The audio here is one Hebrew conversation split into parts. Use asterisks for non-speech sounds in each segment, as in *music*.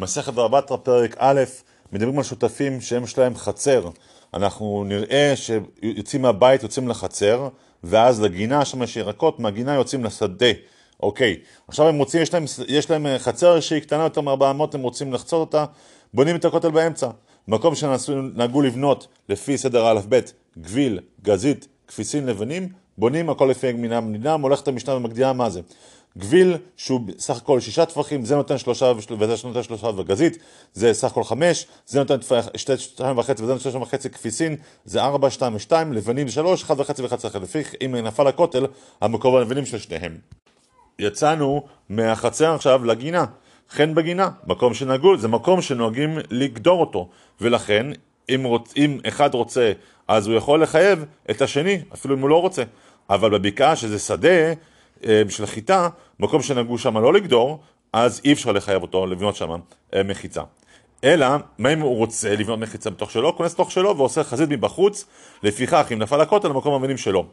מסכת בבא בתרא פרק א', מדברים על שותפים שהם יש להם חצר. אנחנו נראה שיוצאים מהבית, יוצאים לחצר, ואז לגינה, שם יש ירקות, מהגינה יוצאים לשדה. אוקיי, עכשיו הם רוצים, יש להם, יש להם חצר שהיא קטנה יותר מ-400, הם רוצים לחצות אותה, בונים את הכותל באמצע. מקום שנהגו לבנות לפי סדר א'-ב', גביל, גזית, כפיסין לבנים, בונים הכל לפי הגמינה במדינה, מולכת המשנה ומגדירה מה זה. גביל שהוא סך הכל שישה טפחים, זה נותן שלושה וזה נותן שלושה וגזית, זה סך הכל חמש, זה נותן שתי, שתיים וחצי וזה נותן שלושה וחצי כפיסין, זה ארבע, שתיים ושתיים, לבנים זה שלוש, אחד וחצי ואחד וחצי, לפי אם נפל הכותל, המקום הלבנים של שניהם. יצאנו מהחצר עכשיו לגינה, חן בגינה, מקום שנהגו, זה מקום שנוהגים לגדור אותו, ולכן אם, רוצ, אם אחד רוצה אז הוא יכול לחייב את השני, אפילו אם הוא לא רוצה. אבל בבקעה שזה שדה של חיטה, מקום שנהגו שם לא לגדור, אז אי אפשר לחייב אותו לבנות שם אה, מחיצה. אלא, מה אם הוא רוצה לבנות מחיצה בתוך שלו? כונס לתוך שלו ועושה חזית מבחוץ, לפיכך אם נפל הכותל למקום המינים שלו.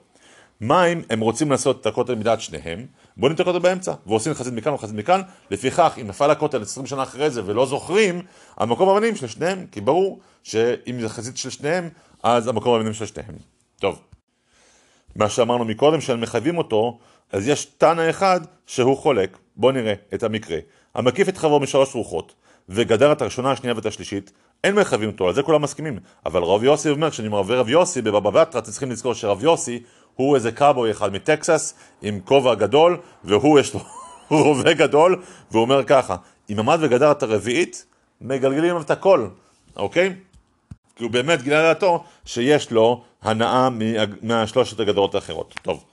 מה אם הם רוצים לעשות את הכותל מדעת שניהם, בונים את הכותל באמצע, ועושים חזית מכאן וחזית מכאן, לפיכך אם נפל הכותל 20 שנה אחרי זה ולא זוכרים, המקום המינים של שניהם, כי ברור שאם זה חזית של שניהם, אז המקום המינים של שניהם. טוב. מה שאמרנו מקודם, שהם מחייבים אותו, אז יש תנא אחד שהוא חולק, בואו נראה את המקרה. המקיף את חברו משלוש רוחות, וגדר את הראשונה, השנייה ואת השלישית, אין מחייבים אותו, על זה כולם מסכימים. אבל רב יוסי אומר, כשאני אומר רב יוסי בבבא בתרא, אתם צריכים לזכור שרב יוסי הוא איזה קאבוי אחד מטקסס, עם כובע גדול, והוא יש לו *laughs* רובה גדול, והוא אומר ככה, אם עמד וגדר את הרביעית, מגלגלים עליו את הכל, אוקיי? כי הוא באמת גילה לדעתו שיש לו הנאה מהשלושת הגדרות האחרות. טוב,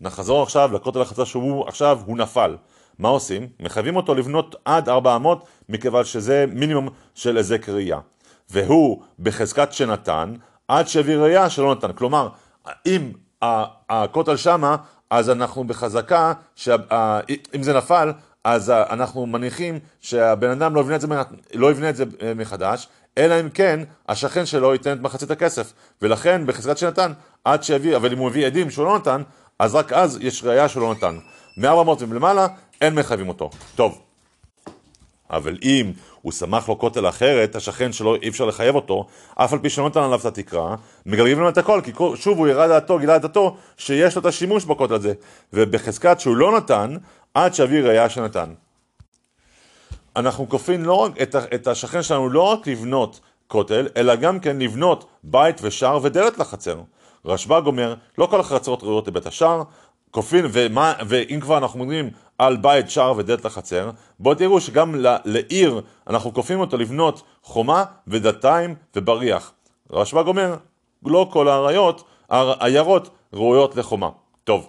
נחזור עכשיו לכותל החצר שהוא עכשיו, הוא נפל. מה עושים? מחייבים אותו לבנות עד 400 מכיוון שזה מינימום של היזק ראייה. והוא בחזקת שנתן עד שהביא ראייה שלא נתן. כלומר, אם הכותל שמה, אז אנחנו בחזקה, אם זה נפל, אז אנחנו מניחים שהבן אדם לא יבנה את זה, לא יבנה את זה מחדש, אלא אם כן השכן שלו ייתן את מחצית הכסף. ולכן בחזקת שנתן, עד שיביא, אבל אם הוא מביא עדים שהוא לא נתן, אז רק אז יש ראייה שהוא לא נתן. מ-400 ומלמעלה, אין מחייבים אותו. טוב. אבל אם הוא שמח לו כותל אחרת, השכן שלו אי אפשר לחייב אותו, אף על פי שלא נתן עליו את התקרה, מגלגלים לו את הכל, כי שוב הוא ירד דעתו, גילה את דעתו, שיש לו את השימוש בכותל הזה. ובחזקת שהוא לא נתן, עד שאביא ראייה שנתן. אנחנו כופים לא רק את, את השכן שלנו לא רק לבנות כותל, אלא גם כן לבנות בית ושער ודלת לחצר. רשב"ג אומר, לא כל החצרות ראויות לבית השער, כופין, ומה, ואם כבר אנחנו מדברים על בית, שער ודלת לחצר, בואו תראו שגם לעיר אנחנו כופים אותו לבנות חומה ודתיים ובריח. רשב"ג אומר, לא כל האריות, העיירות ראויות לחומה. טוב,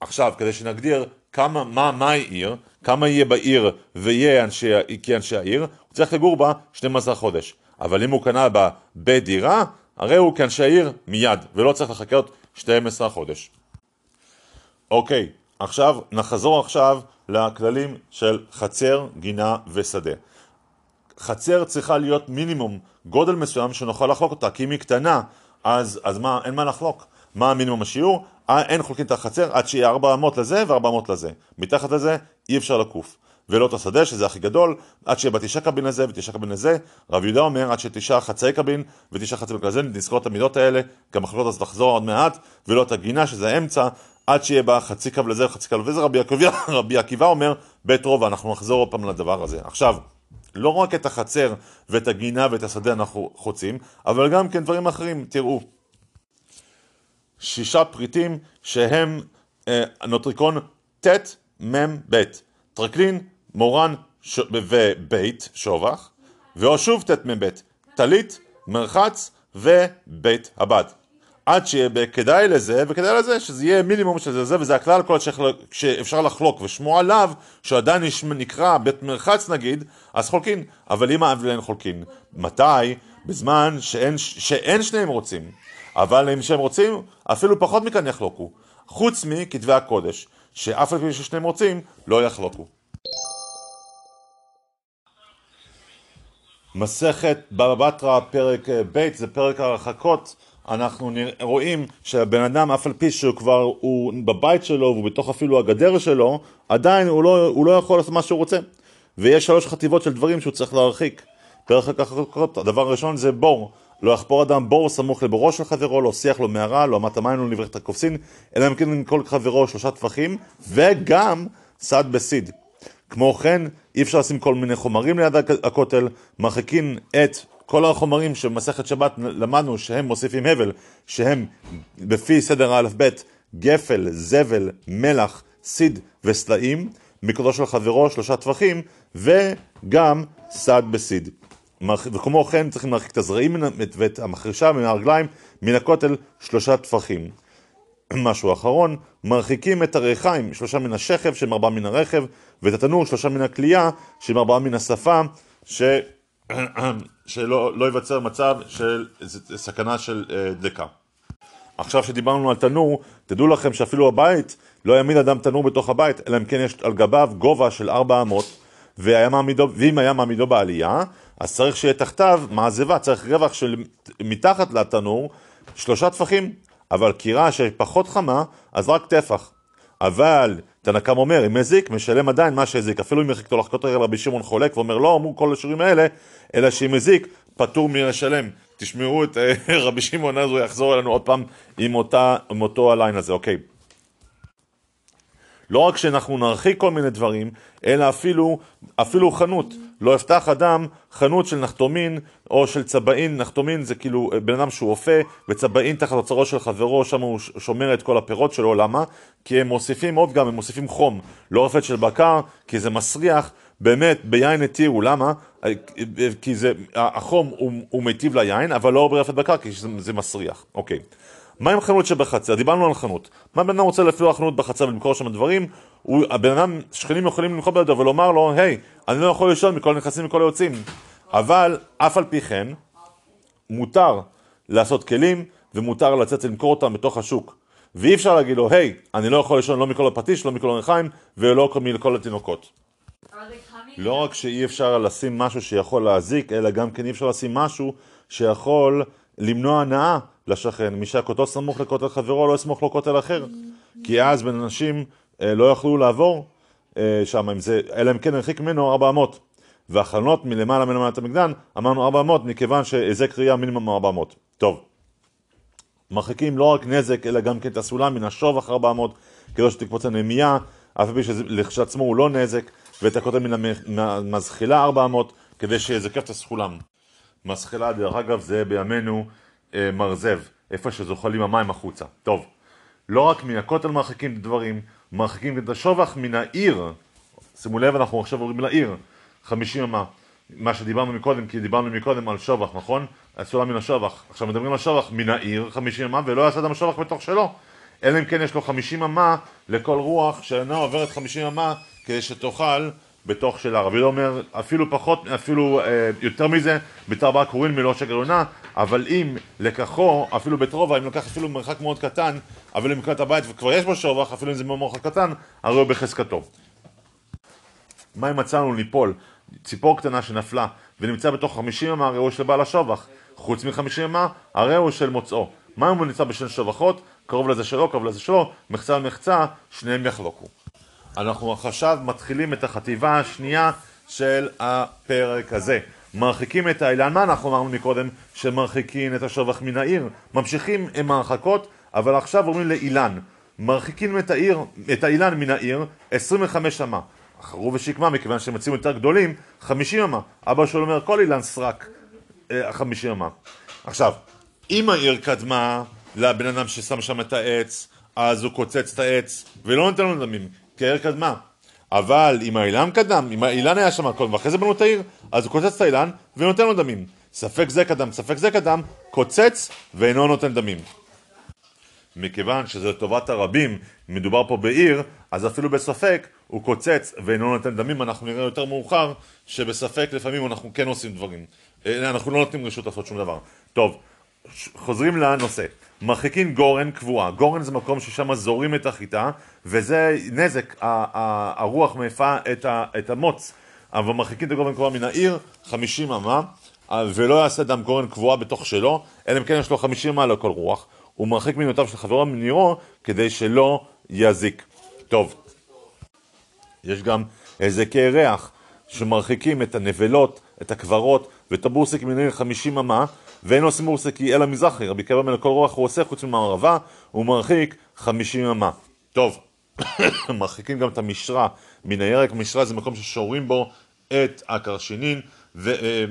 עכשיו כדי שנגדיר כמה, מה, מהי עיר, כמה יהיה בעיר ויהיה אנשי, כאנשי העיר, הוא צריך לגור בה 12 חודש. אבל אם הוא קנה בה בית דירה, הרי הוא כאנשי העיר מיד, ולא צריך לחכות 12 חודש. אוקיי, עכשיו נחזור עכשיו לכללים של חצר, גינה ושדה. חצר צריכה להיות מינימום גודל מסוים שנוכל לחלוק אותה, כי אם היא קטנה, אז, אז מה, אין מה לחלוק. מה המינימום השיעור? אה, אין חולקים את החצר עד שיהיה 400 לזה ו-400 לזה. מתחת לזה אי אפשר לקוף. ולא את השדה, שזה הכי גדול, עד שיהיה בתשעה קבין לזה ותשעה קבין לזה. רב יהודה אומר, עד שתשעה חצאי קבין ותשעה חצאי קבין לזה, נזכור את המידות האלה, גם מחלוקות אז לחזור עוד מעט, ולא את הגינה, שזה האמצע, עד שיהיה בה חצי קו לזה וחצי קו לזה, רבי *laughs* רבי עקיבא אומר בית רובע, אנחנו נחזור עוד פעם לדבר הזה. עכשיו, לא רק את החצר ואת הגינה ואת השדה אנחנו חוצים, אבל גם כן דברים אחרים, תראו. שישה פריטים שהם אה, נוטריקון ט' מ' ב', טרקלין, מורן ש... ובית, שובח, ואו שוב ט' מ' ב', טלית, מרחץ ובית הבד. עד שיהיה כדאי לזה וכדאי לזה שזה יהיה מינימום של זה וזה הכלל כל שאפשר לחלוק ושמו עליו שעדיין נקרא בית מרחץ נגיד אז חולקין אבל אם האב ואין חולקין מתי? בזמן שאין, שאין שניהם רוצים אבל אם שהם רוצים אפילו פחות מכאן יחלוקו חוץ מכתבי הקודש שאף על פי ששניהם רוצים לא יחלוקו מסכת בבא בתרא פרק ב' זה פרק הרחקות אנחנו רואים שהבן אדם אף על פי שהוא כבר, הוא בבית שלו והוא בתוך אפילו הגדר שלו, עדיין הוא לא, הוא לא יכול לעשות מה שהוא רוצה. ויש שלוש חטיבות של דברים שהוא צריך להרחיק. דרך החקות, הדבר הראשון זה בור. לא יחפור אדם בור סמוך לבורו של חברו, לא שיח לו מערה, לא אמת המים, לא נברך את הקופסין, אלא אם כן כל חברו שלושה טפחים, וגם סד בסיד. כמו כן, אי אפשר לשים כל מיני חומרים ליד הכותל, מרחיקים את כל החומרים שבמסכת שבת למדנו שהם מוסיפים הבל, שהם בפי סדר האלף-בית, גפל, זבל, מלח, סיד וסלעים, מקודו של חברו שלושה טפחים, וגם סד בסיד. וכמו כן צריכים להרחיק את הזרעים ואת המחרישה מן הרגליים מן הכותל שלושה טפחים. משהו אחרון, מרחיקים את הריחיים, שלושה מן השכב שהם ארבעה מן הרכב, ואת התנור שלושה מן הכלייה שהם ארבעה מן השפה, ש... *clears throat* שלא לא ייווצר מצב של סכנה של אה, דלקה. עכשיו שדיברנו על תנור, תדעו לכם שאפילו הבית לא יעמיד אדם תנור בתוך הבית, אלא אם כן יש על גביו גובה של ארבע אמות, ואם היה מעמידו בעלייה, אז צריך שיהיה תחתיו מעזבה, צריך רווח של מתחת לתנור שלושה טפחים, אבל קירה שפחות חמה, אז רק טפח. אבל תנא קם אומר, אם מזיק, משלם עדיין מה שהזיק. אפילו אם יחיקתו לחכות רגע רבי שמעון חולק ואומר, לא אמרו כל השירים האלה, אלא שאם מזיק, פטור מלשלם. תשמעו את אה, *laughs* רבי שמעון, אז הוא יחזור אלינו עוד פעם עם, אותה, עם אותו הליין הזה, אוקיי. לא רק שאנחנו נרחיק כל מיני דברים, אלא אפילו, אפילו חנות. לא יפתח אדם חנות של נחתומין או של צבעין, נחתומין זה כאילו אה, בן אדם שהוא אופה, וצבעין תחת אוצרו של חברו, שם הוא שומר את כל הפירות שלו, למה? כי הם מוסיפים עוד גם, הם מוסיפים חום. לא רפת של בקר, כי זה מסריח, באמת, ביין התירו, למה? אה, כי זה, החום הוא, הוא מיטיב ליין, אבל לא ברפת בקר, כי זה, זה מסריח. אוקיי. מה עם חנות שבחצר? דיברנו על חנות. מה בן אדם רוצה לפתוח חנות בחצר ולמכור שם דברים? הבן אדם, שכנים יכולים למכור בידו ולומר לו, היי, אני לא יכול לישון מכל הנכנסים ומכל היוצאים. אבל אף על פי כן, מותר לעשות כלים ומותר לצאת ולמכור אותם בתוך השוק. ואי אפשר להגיד לו, היי, אני לא יכול לישון לא מכל הפטיש, לא מכל הריחיים ולא מכל התינוקות. לא רק שאי אפשר לשים משהו שיכול להזיק, אלא גם כן אי אפשר לשים משהו שיכול למנוע הנאה לשכן. מי שהכותו סמוך לכותל חברו לא יסמוך לו כותל אחר. כי אז בין אנשים אה, לא יכלו לעבור אה, שם, אלא אם כן הרחיק ממנו 400. והחלונות מלמעלה מלמעלה המגדן, אמרנו 400 מכיוון שהיזק ראייה מינימום 400. טוב. מרחיקים לא רק נזק, אלא גם כן את הסולם מן השובח 400, כדי שתקפוץ הנמייה, אף פי שלכשעצמו הוא לא נזק, ואת הכותל מן המזחילה 400, כדי שיזקף את הסולם. מזחילה, דרך אגב, זה בימינו אה, מרזב, איפה שזוחלים המים החוצה. טוב, לא רק מן הכותל מרחיקים דברים, מרחיקים את השובח מן העיר. שימו לב, אנחנו עכשיו עוברים לעיר, חמישים אמה. מה שדיברנו מקודם, כי דיברנו מקודם על שובח, נכון? הסולם מן השובח. עכשיו מדברים על שובח מן העיר, חמישים אמה, ולא יעשה אדם שובח בתוך שלו. אלא אם כן יש לו חמישים אמה לכל רוח שאינה עוברת חמישים אמה כדי שתאכל בתוך שלה. רבי אומר אפילו פחות, אפילו אה, יותר מזה, בתר בר קוראים מלא שקר עונה, אבל אם לקחו, אפילו בית רובע, אם לקח אפילו מרחק מאוד קטן, אבל אם לקראת הבית וכבר יש בו שובח, אפילו אם זה במרחק קטן, הרי הוא בחזקתו. מה אם מצאנו ליפול? ציפור קטנה שנפלה ונמצא בתוך חמישים אמה, הרי הוא של בעל השובח. חוץ מחמישים אמה, הרי הוא של מוצאו. מה אם הוא נמצא בשני שובחות? קרוב לזה שלו, קרוב לזה שלו, מחצה על מחצה, שניהם יחלוקו. אנחנו עכשיו מתחילים את החטיבה השנייה של הפרק הזה. מרחיקים את האילן, מה אנחנו אמרנו מקודם? שמרחיקים את השובח מן העיר. ממשיכים עם ההרחקות, אבל עכשיו אומרים לאילן. מרחיקים את, העיר, את האילן מן העיר 25 אמה. חרו ושקמה, מכיוון שהם יוצאים יותר גדולים, 50 אמה. אבא שלו אומר, כל אילן סרק 50 אה, אמה. עכשיו, אם העיר קדמה לבן אדם ששם שם את העץ, אז הוא קוצץ את העץ ולא נותן לו דמים. כי העיר קדמה. אבל אם האילן קדם, אם האילן היה שם קודם ואחרי זה בנו את העיר, אז הוא קוצץ את האילן ונותן לו דמים. ספק זה קדם, ספק זה קדם, קוצץ ואינו נותן דמים. מכיוון שזה לטובת הרבים, מדובר פה בעיר, אז אפילו בספק הוא קוצץ ואינו נותן דמים, אנחנו נראה יותר מאוחר שבספק לפעמים אנחנו כן עושים דברים. אה, אנחנו לא נותנים רשות לעשות שום דבר. טוב, חוזרים לנושא. מרחיקים גורן קבועה. גורן זה מקום ששם זורים את החיטה, וזה נזק, הרוח מעיפה את המוץ. אבל מרחיקים את הגורן קבועה מן העיר, 50 אמה, ולא יעשה דם גורן קבועה בתוך שלו, אלא אם כן יש לו 50 אמה לכל רוח. הוא מרחיק מינותיו של חברו מנירו, כדי שלא יזיק. טוב, יש גם איזה קרח, שמרחיקים את הנבלות, את הקברות ואת הבורסק מן 50 אמה, ואין עושים בורסקי אלא מזרחי, רבי קבע מן רוח הוא עושה חוץ ממערבה, הוא מרחיק 50 אמה. טוב, *coughs* מרחיקים גם את המשרה מן הירק, משרה זה מקום ששורים בו את הקרשינין, ו... אה,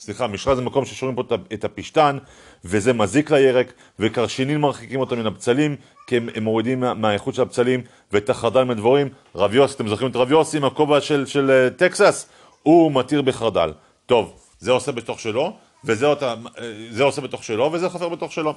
סליחה, משרה זה מקום ששורים פה את הפשתן, וזה מזיק לירק, וקרשינין מרחיקים אותו מן הבצלים, כי הם, הם מורידים מה, מהאיכות של הבצלים, ואת החרדל מהדבורים. רב יוסי, אתם זוכרים את רב יוסי עם הכובע של, של uh, טקסס? הוא מתיר בחרדל. טוב, זה עושה בתוך שלו, וזה אותה, זה עושה בתוך שלו, וזה חפר בתוך שלו.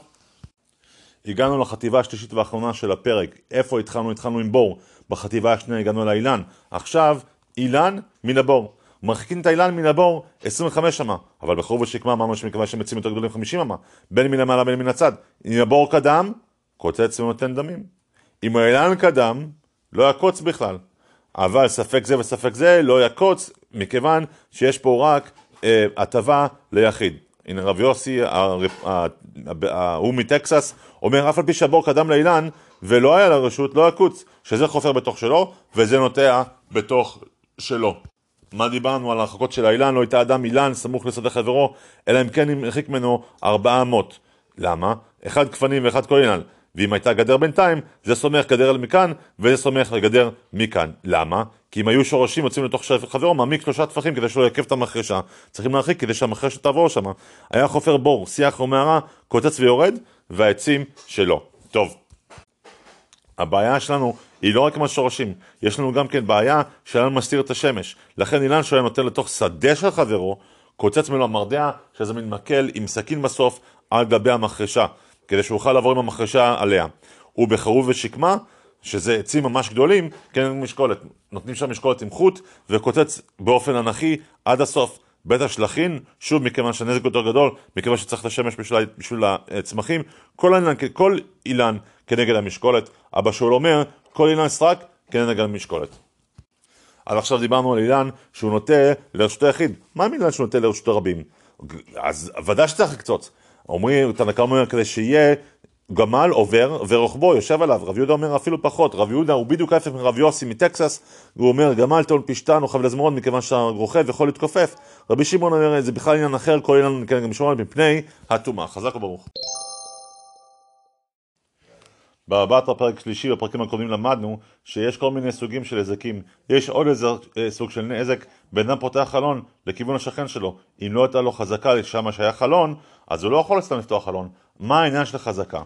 הגענו לחטיבה השלישית והאחרונה של הפרק. איפה התחלנו? התחלנו עם בור. בחטיבה השנייה הגענו לאילן. עכשיו, אילן מן הבור. מרחיקים את האילן מן הבור 25 אמה, אבל בחור ושקמה אמרנו שמכיוון שהם עצים יותר גדולים 50 אמה, בין מן המעלה בין מן הצד. אם הבור קדם, קוצץ ונותן דמים. אם האילן קדם, לא יקוץ בכלל. אבל ספק זה וספק זה לא יקוץ, מכיוון שיש פה רק הטבה אה, ליחיד. הנה רב יוסי, ההוא מטקסס, אומר אף על פי שהבור קדם לאילן ולא היה לרשות, לא יקוץ, שזה חופר בתוך שלו וזה נוטע בתוך שלו. מה דיברנו על הרחקות של האילן? לא הייתה אדם אילן סמוך לשדה חברו, אלא אם כן הרחיק ממנו ארבעה אמות. למה? אחד גפנים ואחד כל אילן. ואם הייתה גדר בינתיים, זה סומך גדר מכאן, וזה סומך לגדר מכאן. למה? כי אם היו שורשים יוצאים לתוך חברו, מעמיק שלושה טפחים כדי שלא יעכב את המחרשה. צריכים להרחיק כדי שהמחרשה תעבור שם. היה חופר בור, שיח או מערה, קוצץ ויורד, והעצים שלו. טוב. הבעיה שלנו היא לא רק עם השורשים, יש לנו גם כן בעיה שאילן מסתיר את השמש. לכן אילן שהיה נותן לתוך שדה של חברו, קוצץ ממנו המרדע, שזה מין מקל עם סכין בסוף על גבי המחרשה, כדי שהוא יוכל לעבור עם המחרשה עליה. ובחרוב ושקמה, שזה עצים ממש גדולים, כן משקולת. נותנים שם משקולת עם חוט, וקוצץ באופן אנכי עד הסוף. בית השלכין, שוב מכיוון שהנזק יותר גדול, מכיוון שצריך את השמש בשביל, בשביל הצמחים, כל אילן, כל אילן כנגד המשקולת. אבא שאול אומר, כל אילן סרק כנגד המשקולת. אז עכשיו דיברנו על אילן שהוא נוטה לרשות היחיד. מה עם אילן שהוא נוטה לרשות הרבים? אז ודאי שצריך לקצוץ. אומרים, תנא קמא אומר כדי שיהיה גמל עובר ורוחבו יושב עליו, רב יהודה אומר אפילו פחות, רב יהודה הוא בדיוק ההפך מרב יוסי מטקסס, הוא אומר גמל טעון פשתן או חבל הזמרון מכיוון שהרוכב יכול להתכופף, רבי שמעון אומר זה בכלל עניין אחר, כל עניין כן, גם משמעון מפני הטומאה, חזק וברוך. בארבעת הפרק שלישי בפרקים הקודמים למדנו שיש כל מיני סוגים של נזקים. יש עוד איזה אה, סוג של נזק, בן אדם פותח חלון לכיוון השכן שלו. אם לא הייתה לו חזקה לשם שהיה חלון, אז הוא לא יכול סתם לפתוח חלון. מה העניין של חזקה?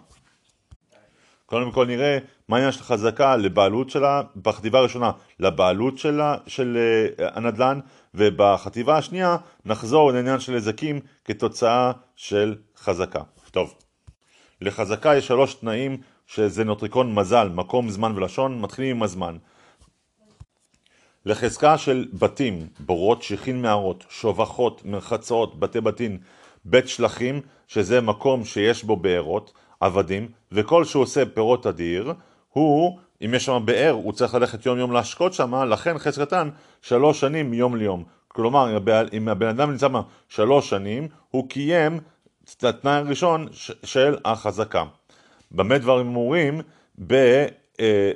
קודם כל נראה מה העניין של חזקה לבעלות שלה, בחטיבה הראשונה לבעלות שלה, של uh, הנדל"ן, ובחטיבה השנייה נחזור לעניין של נזקים כתוצאה של חזקה. טוב, לחזקה יש שלוש תנאים שזה נוטריקון מזל, מקום, זמן ולשון, מתחילים עם הזמן. לחזקה של בתים, בורות, שיחין מערות, שובחות, מרחצות, בתי בתים, בית שלחים, שזה מקום שיש בו בארות, עבדים, וכל שהוא עושה פירות אדיר, הוא, אם יש שם באר, הוא צריך ללכת יום יום להשקות שם, לכן חזקתן שלוש שנים מיום ליום. כלומר, אם הבן אדם נמצא שלוש שנים, הוא קיים את התנאי הראשון של החזקה. במה דברים אמורים? ב... אה,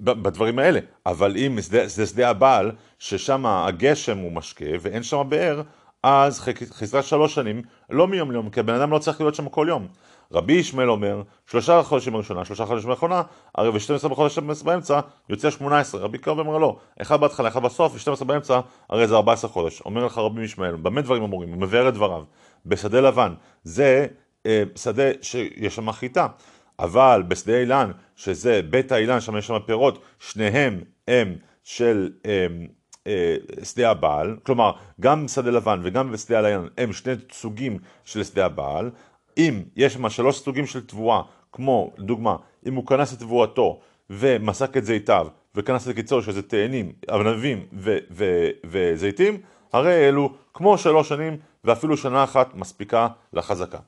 בדברים האלה, אבל אם זה שדה הבעל, ששם הגשם הוא משקה ואין שם באר, אז חזרה שלוש שנים, לא מיום ליום, כי הבן אדם לא צריך להיות שם כל יום. רבי ישמעאל אומר, שלושה חודשים בראשונה, שלושה חודשים באחרונה, הרי ו-12 בחודשים באמצע, יוצא 18. רבי קרב אומר לא, אחד בהתחלה, אחד בסוף, ו-12 באמצע, הרי זה 14 חודש. אומר לך רבי ישמעאל, במה דברים אמורים? הוא מבאר את דבריו. בשדה לבן, זה שדה שיש שם חיטה. אבל בשדה אילן, שזה בית האילן, שם יש שם פירות, שניהם הם של אה, אה, שדה הבעל, כלומר גם שדה לבן וגם בשדה האילן הם שני סוגים של שדה הבעל, אם יש שם שלוש סוגים של תבואה, כמו לדוגמה, אם הוא כנס את תבואתו ומסק את זיתיו וכנס את קיצור שזה תאנים, ענבים וזיתים, הרי אלו כמו שלוש שנים ואפילו שנה אחת מספיקה לחזקה.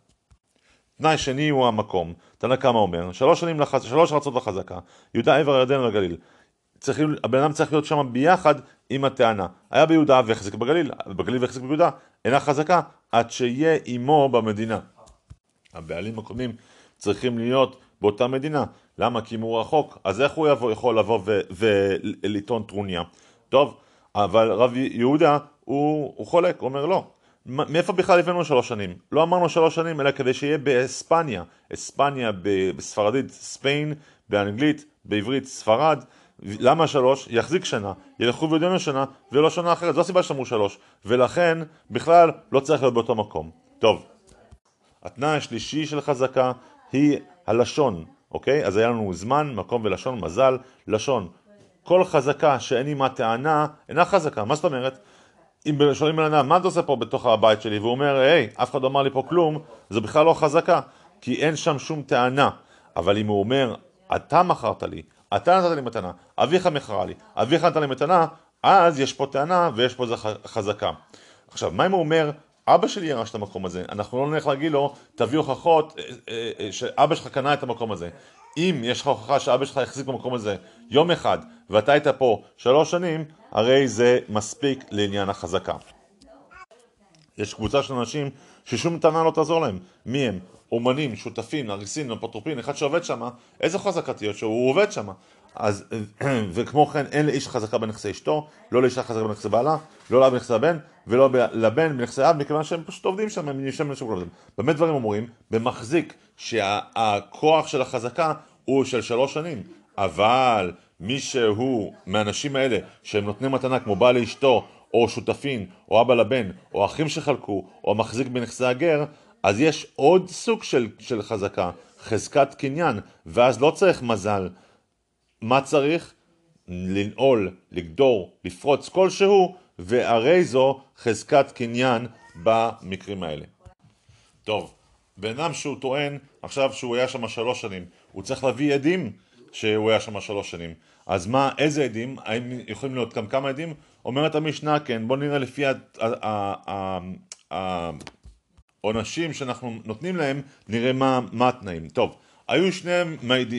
תנאי שני הוא המקום, תנא קמא אומר, שלוש שנים, לחז... שלוש ארצות לחזקה, יהודה עבר הירדן והגליל. הבן אדם צריך להיות שם ביחד עם הטענה. היה ביהודה והחזיק בגליל, בגליל והחזיק ביהודה, אינה חזקה עד שיהיה עמו במדינה. הבעלים הקודמים צריכים להיות באותה מדינה. למה? כי אם הוא רחוק, אז איך הוא יבוא, יכול לבוא ולטעון טרוניה? טוב, אבל רב יהודה הוא, הוא חולק, הוא אומר לא. מאיפה בכלל הבאנו שלוש שנים? לא אמרנו שלוש שנים, אלא כדי שיהיה באספניה. אספניה בספרדית ספיין, באנגלית, בעברית ספרד. למה שלוש? יחזיק שנה, ילכו ויודענו שנה, ולא שנה אחרת. זו הסיבה שאמרו שלוש. ולכן, בכלל, לא צריך להיות באותו מקום. טוב, התנאי השלישי של חזקה היא הלשון, אוקיי? אז היה לנו זמן, מקום ולשון, מזל, לשון. כל חזקה שאין עימה טענה, אינה חזקה. מה זאת אומרת? אם שואלים בן אדם, מה אתה עושה פה בתוך הבית שלי? והוא אומר, היי, אף אחד לא אמר לי פה כלום, זה בכלל לא חזקה, כי אין שם שום טענה. אבל אם הוא אומר, אתה מכרת לי, אתה נתת לי מתנה, אביך מכרה לי, אביך נתן לי מתנה, אז יש פה טענה ויש פה איזה חזקה. עכשיו, מה אם הוא אומר, אבא שלי ירש את המקום הזה, אנחנו לא נלך להגיד לו, תביא הוכחות אה, אה, אה, שאבא שלך קנה את המקום הזה. אם יש לך הוכחה שאבא שלך החזיק במקום הזה יום אחד ואתה היית פה שלוש שנים, הרי זה מספיק לעניין החזקה. יש קבוצה של אנשים ששום טענה לא תעזור להם. מי הם? אומנים, שותפים, אריסים, אפוטרופין, אחד שעובד שם, איזה חזקה תהיה שהוא עובד שם. אז, *clears throat* וכמו כן, אין לאיש חזקה בנכסי אשתו, לא לאישה חזקה בנכסי בעלה, לא לאב בנכסי הבן, ולא לבן בנכסי אב, מכיוון שהם פשוט עובדים שם, הם נשארים לשוק עובדים. באמת דברים אומרים, במחזיק שהכוח של החזקה הוא של שלוש שנים, אבל מי שהוא מהאנשים האלה שהם נותנים מתנה כמו בעל לאשתו, או שותפין, או אבא לבן, או אחים שחלקו, או מחזיק בנכסי הגר, אז יש עוד סוג של, של חזקה, חזקת קניין, ואז לא צריך מזל. מה צריך? לנעול, לגדור, לפרוץ כלשהו, והרי זו חזקת קניין במקרים האלה. טוב, בן אדם שהוא טוען עכשיו שהוא היה שם שלוש שנים, הוא צריך להביא עדים שהוא היה שם שלוש שנים. אז מה, איזה עדים? האם יכולים להיות גם כמה עדים? אומרת המשנה, כן, בואו נראה לפי העונשים שאנחנו נותנים להם, נראה מה, מה התנאים. טוב, היו שני,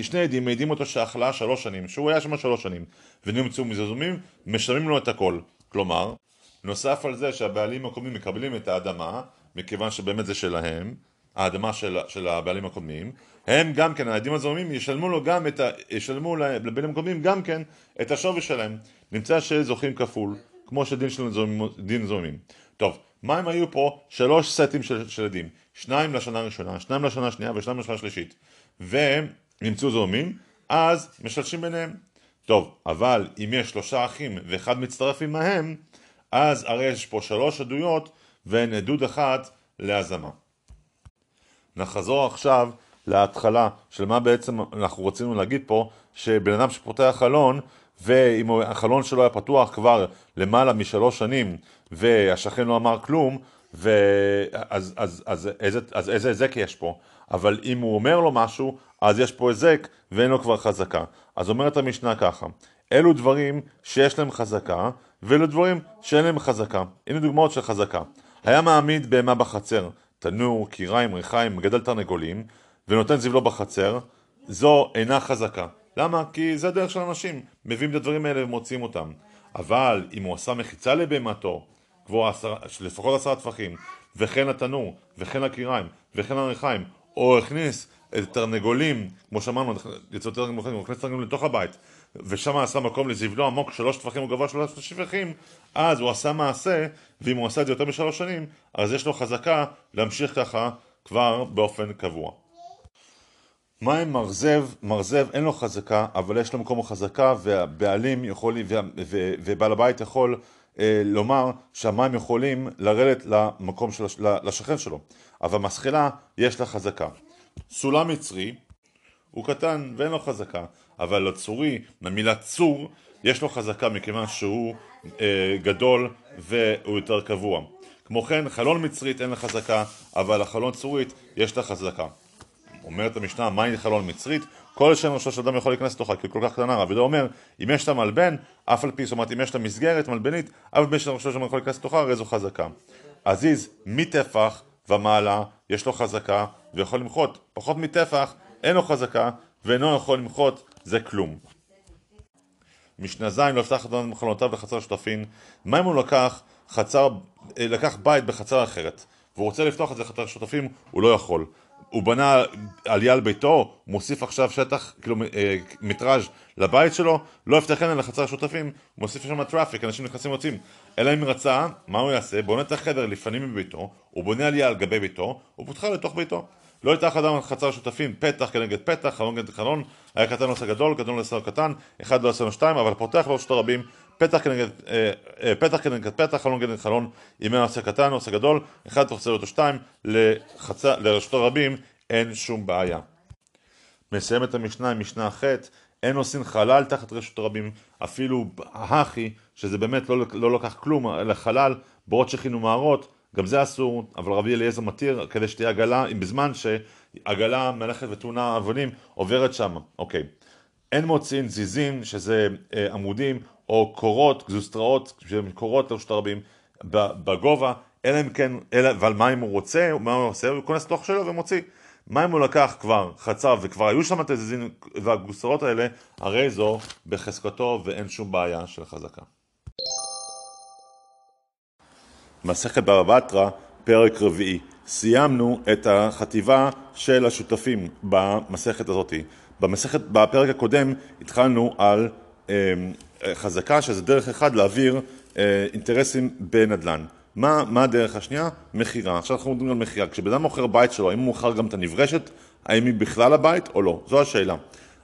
שני עדים מעידים אותו שאכלה שלוש שנים, שהוא היה שם שלוש שנים, ונמצאו מזזומים, משלמים לו את הכל. כלומר, נוסף על זה שהבעלים הקודמים מקבלים את האדמה, מכיוון שבאמת זה שלהם, האדמה של, של הבעלים הקודמים, הם גם כן, העדים הזורמים, ישלמו לו גם את ה... ישלמו לבעלים הקודמים גם כן את השווי שלהם. נמצא שזוכים כפול, כמו שדין של דין זורמים. טוב, מה אם היו פה שלוש סטים של, של עדים? שניים לשנה הראשונה, שניים לשנה השנייה ושניים לשנה השלישית. והם נמצאו אז משלשים ביניהם. טוב, אבל אם יש שלושה אחים ואחד מצטרף עמהם, אז הרי יש פה שלוש עדויות ואין עדות אחת להזמה. נחזור עכשיו להתחלה של מה בעצם אנחנו רצינו להגיד פה, שבן אדם שפותח חלון ואם החלון שלו היה פתוח כבר למעלה משלוש שנים והשכן לא אמר כלום, ואז, אז, אז, אז, אז איזה היזק יש פה? אבל אם הוא אומר לו משהו, אז יש פה היזק ואין לו כבר חזקה. אז אומרת המשנה ככה, אלו דברים שיש להם חזקה, ואלו דברים שאין להם חזקה. הנה דוגמאות של חזקה. היה מעמיד בהמה בחצר, תנור, קיריים, ריחיים, מגדל תרנגולים, ונותן זבלו בחצר, זו אינה חזקה. למה? כי זה הדרך של אנשים, מביאים את הדברים האלה ומוציאים אותם. אבל אם הוא עשה מחיצה לבהמתו, לפחות עשרה טפחים, וכן התנור, וכן הקיריים, וכן הריחיים, או הכניס את תרנגולים, כמו שאמרנו, יצאו תרנגולים, הוא הכניס תרנגולים לתוך הבית, ושם עשה מקום לזבלו עמוק שלוש טפחים הוא גבוה שלוש שפחים, אז הוא עשה מעשה, ואם הוא עשה את זה יותר משלוש שנים, אז יש לו חזקה להמשיך ככה כבר באופן קבוע. מה עם מרזב? מרזב אין לו חזקה, אבל יש לו מקום חזקה, והבעלים יכול, ובעל הבית יכול אה, לומר שהמים יכולים לרדת למקום של, לשכן שלו, אבל מסחלה יש לה חזקה. סולם מצרי הוא קטן ואין לו חזקה, אבל לצורי, מהמילה צור, יש לו חזקה מכיוון שהוא אה, גדול והוא יותר קבוע. כמו כן, חלון מצרית אין לה חזקה, אבל החלון צורית יש לה חזקה. אומרת המשנה, מהי חלון מצרית? כל שם ראשו של אדם יכול להיכנס לתוכה, כי היא כל כך קטנה. רבי אומר, אם יש לה מלבן, אף על פי, זאת אומרת, אם יש לה מסגרת מלבנית, אף על פי שם ראשו של אדם יכול להיכנס לתוכה, הרי זו חזקה. עזיז, מטפח ומעלה, יש לו חזקה, ויכול למחות. פחות מטפח, אין לו חזקה, ואינו יכול למחות, זה כלום. משנה ז' לא יפתח את מחלונותיו לחצר שותפין, מה אם הוא לקח חצר, אה, לקח בית בחצר אחרת, והוא רוצה לפתוח את זה לחצר שותפים, הוא לא יכול. הוא בנה עלייה על ביתו, מוסיף עכשיו שטח, כאילו אה, מטראז' לבית שלו, לא יפתחן אל החצר השותפים, הוא מוסיף שם traffic, אנשים נכנסים ויוצאים. אלא אם רצה, מה הוא יעשה? בונה את החדר לפנים מביתו, הוא בונה עלייה על גבי ביתו, הוא פותחה לתוך ביתו. לא יפתח אדם חצר השותפים, פתח כנגד פתח, חלון כנגד חלון, היה קטן עושה גדול, גדול עושה קטן, אחד לא עושה שתיים, אבל פותח לו שתי רבים, פתח כנגד, אה, אה, פתח כנגד פתח, חלון כנגד חלון, אם היה עושה קטן, עושה גדול, אחד עושה לו שתיים, לרשות הרבים אין שום בעיה. מסיים את המשנה עם משנה ח' אין עושים חלל תחת רשות הרבים, אפילו הכי, שזה באמת לא, לא לקח כלום, אלא חלל, בורות שכינו מערות, גם זה אסור, אבל רבי אליעזר מתיר כדי שתהיה עגלה, בזמן שעגלה מלאכת וטעונה אבנים עוברת שם, אוקיי. אין מוצאים זיזים, שזה אה, עמודים, או קורות, גזוסטראות, שהן קורות לרשות הרבים, בגובה, אלא אם כן, אלא, אבל מה אם הוא רוצה, מה הוא עושה? הוא כונס לתוך שלו ומוציא. מה אם הוא לקח כבר חצב וכבר היו שם את הזיזים והגוסרות האלה, הרי זו בחזקתו ואין שום בעיה של חזקה. מסכת בבא בתרא, פרק רביעי. סיימנו את החטיבה של השותפים במסכת הזאת. במסכת, בפרק הקודם התחלנו על אה, חזקה שזה דרך אחד להעביר אה, אינטרסים בנדל"ן. מה, מה הדרך השנייה? מכירה. עכשיו אנחנו מדברים על מכירה. כשבן אדם מוכר בית שלו, האם הוא מוכר גם את הנברשת? האם היא בכלל הבית או לא? זו השאלה.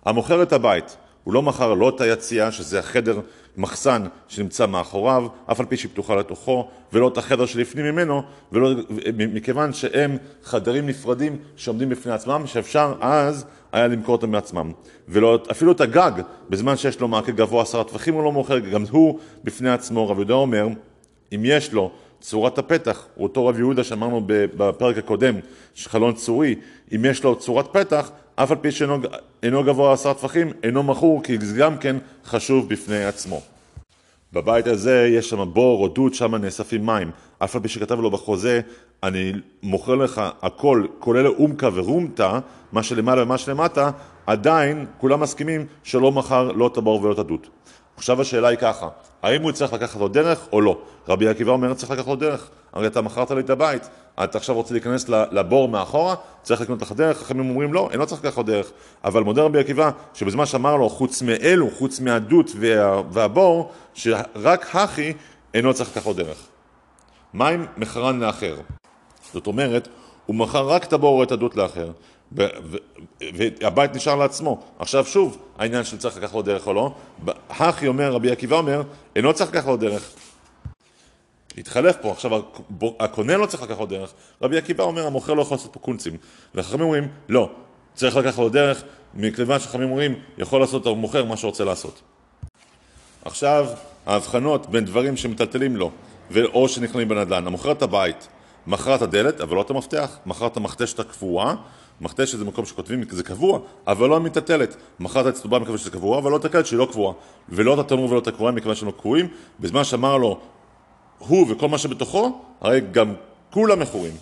המוכר את הבית, הוא לא מכר לא את היציאה, שזה החדר מחסן שנמצא מאחוריו, אף על פי שהיא פתוחה לתוכו, ולא את החדר שלפנים ממנו, ולא, מכיוון שהם חדרים נפרדים שעומדים בפני עצמם, שאפשר אז היה למכור אותם מעצמם. ואפילו את הגג, בזמן שיש לו מעקה גבוה עשרה טווחים הוא לא מוכר, גם הוא בפני עצמו, רב יהודה אומר, אם יש לו צורת הפתח, הוא אותו רב יהודה שאמרנו בפרק הקודם, חלון צורי, אם יש לו צורת פתח, אף על פי שאינו גבוה עשרה טפחים, אינו מכור, כי זה גם כן חשוב בפני עצמו. בבית הזה יש שם בור או דוד, שם נאספים מים. אף על פי שכתב לו בחוזה, אני מוכר לך הכל, כולל אומקה ורומתה, מה שלמעלה ומה שלמטה, עדיין כולם מסכימים שלא מכר לא את הבור ולא את הדוד. עכשיו השאלה היא ככה, האם הוא יצטרך לקחת לו דרך או לא? רבי עקיבא אומר, צריך לקחת לו דרך. הרי אתה מכרת לי את הבית, אתה עכשיו רוצה להיכנס לבור מאחורה, צריך לקנות לך דרך, חכמים אומרים לא, אינו צריך לקחת דרך. אבל מודה רבי עקיבא, שבזמן שאמר לו, חוץ מאלו, חוץ מהדות וה, והבור, שרק הכי אינו צריך לקחת דרך. מים מכרן לאחר. זאת אומרת, הוא מכר רק את הדות לאחר. והבית נשאר לעצמו. עכשיו שוב, העניין של צריך לקחת לו דרך או לא, הכי אומר, רבי עקיבא אומר, אינו צריך לקחת לו דרך. התחלף פה, עכשיו הקונה לא צריך לקחת לו דרך, רבי עקיבא אומר, המוכר לא יכול לעשות פה קונצים. וחכמים אומרים, לא, צריך לקחת לו דרך, מכיוון שחכמים אומרים, יכול לעשות המוכר מה שרוצה לעשות. עכשיו, ההבחנות בין דברים שמטלטלים לו, או שנכללים בנדל"ן, המוכר את הבית, מכר את הדלת, אבל לא את המפתח, מכר את המכתשת הקבועה, מכתש זה מקום שכותבים, זה קבוע, אבל לא המטלטלת. מכרת את הצטובה מכיוון שזה קבוע, אבל לא את הקלט שהיא לא קבועה. ולא את התנור ולא את הקבועה מכיוון שהם לא קבועים. בזמן שאמר לו, הוא וכל מה שבתוכו, הרי גם כולם מכורים.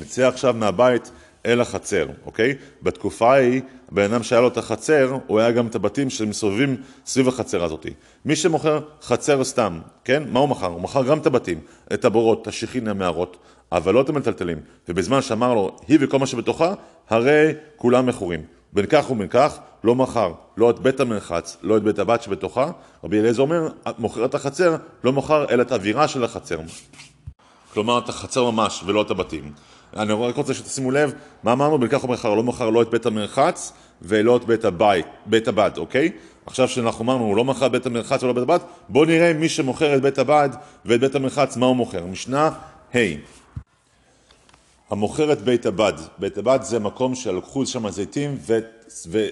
נצא עכשיו מהבית אל החצר, אוקיי? בתקופה ההיא, הבן אדם שהיה לו את החצר, הוא היה גם את הבתים שמסובבים סביב החצר הזאת. מי שמוכר חצר סתם, כן? מה הוא מכר? הוא מכר גם את הבתים, את הבורות, את השכין, המערות, אבל לא את המטלטלים. ובזמן שאמר לו, היא וכל מה שבתוכה, הרי כולם מכורים. בין כך ובין כך, לא מכר, לא את בית המרחץ, לא את בית הבת שבתוכה. רבי אליעזר אומר, מוכר את החצר, לא מכר אלא את האווירה של החצר. כלומר, את החצר ממש, ולא את הבתים. אני רק רוצה שתשימו לב, מה אמרנו? בין כך ובין כך, לא מכר לא את בית המרחץ ולא את בית הבית, בית הבד, אוקיי? עכשיו שאנחנו אמרנו, הוא לא מכר בית המרחץ ולא בית הבד, בואו נראה מי שמוכר את בית הבד ואת בית המרחץ, מה הוא מוכר. משנה ה'. המוכר את בית הבד, בית הבד זה מקום שלקחו שם זיתים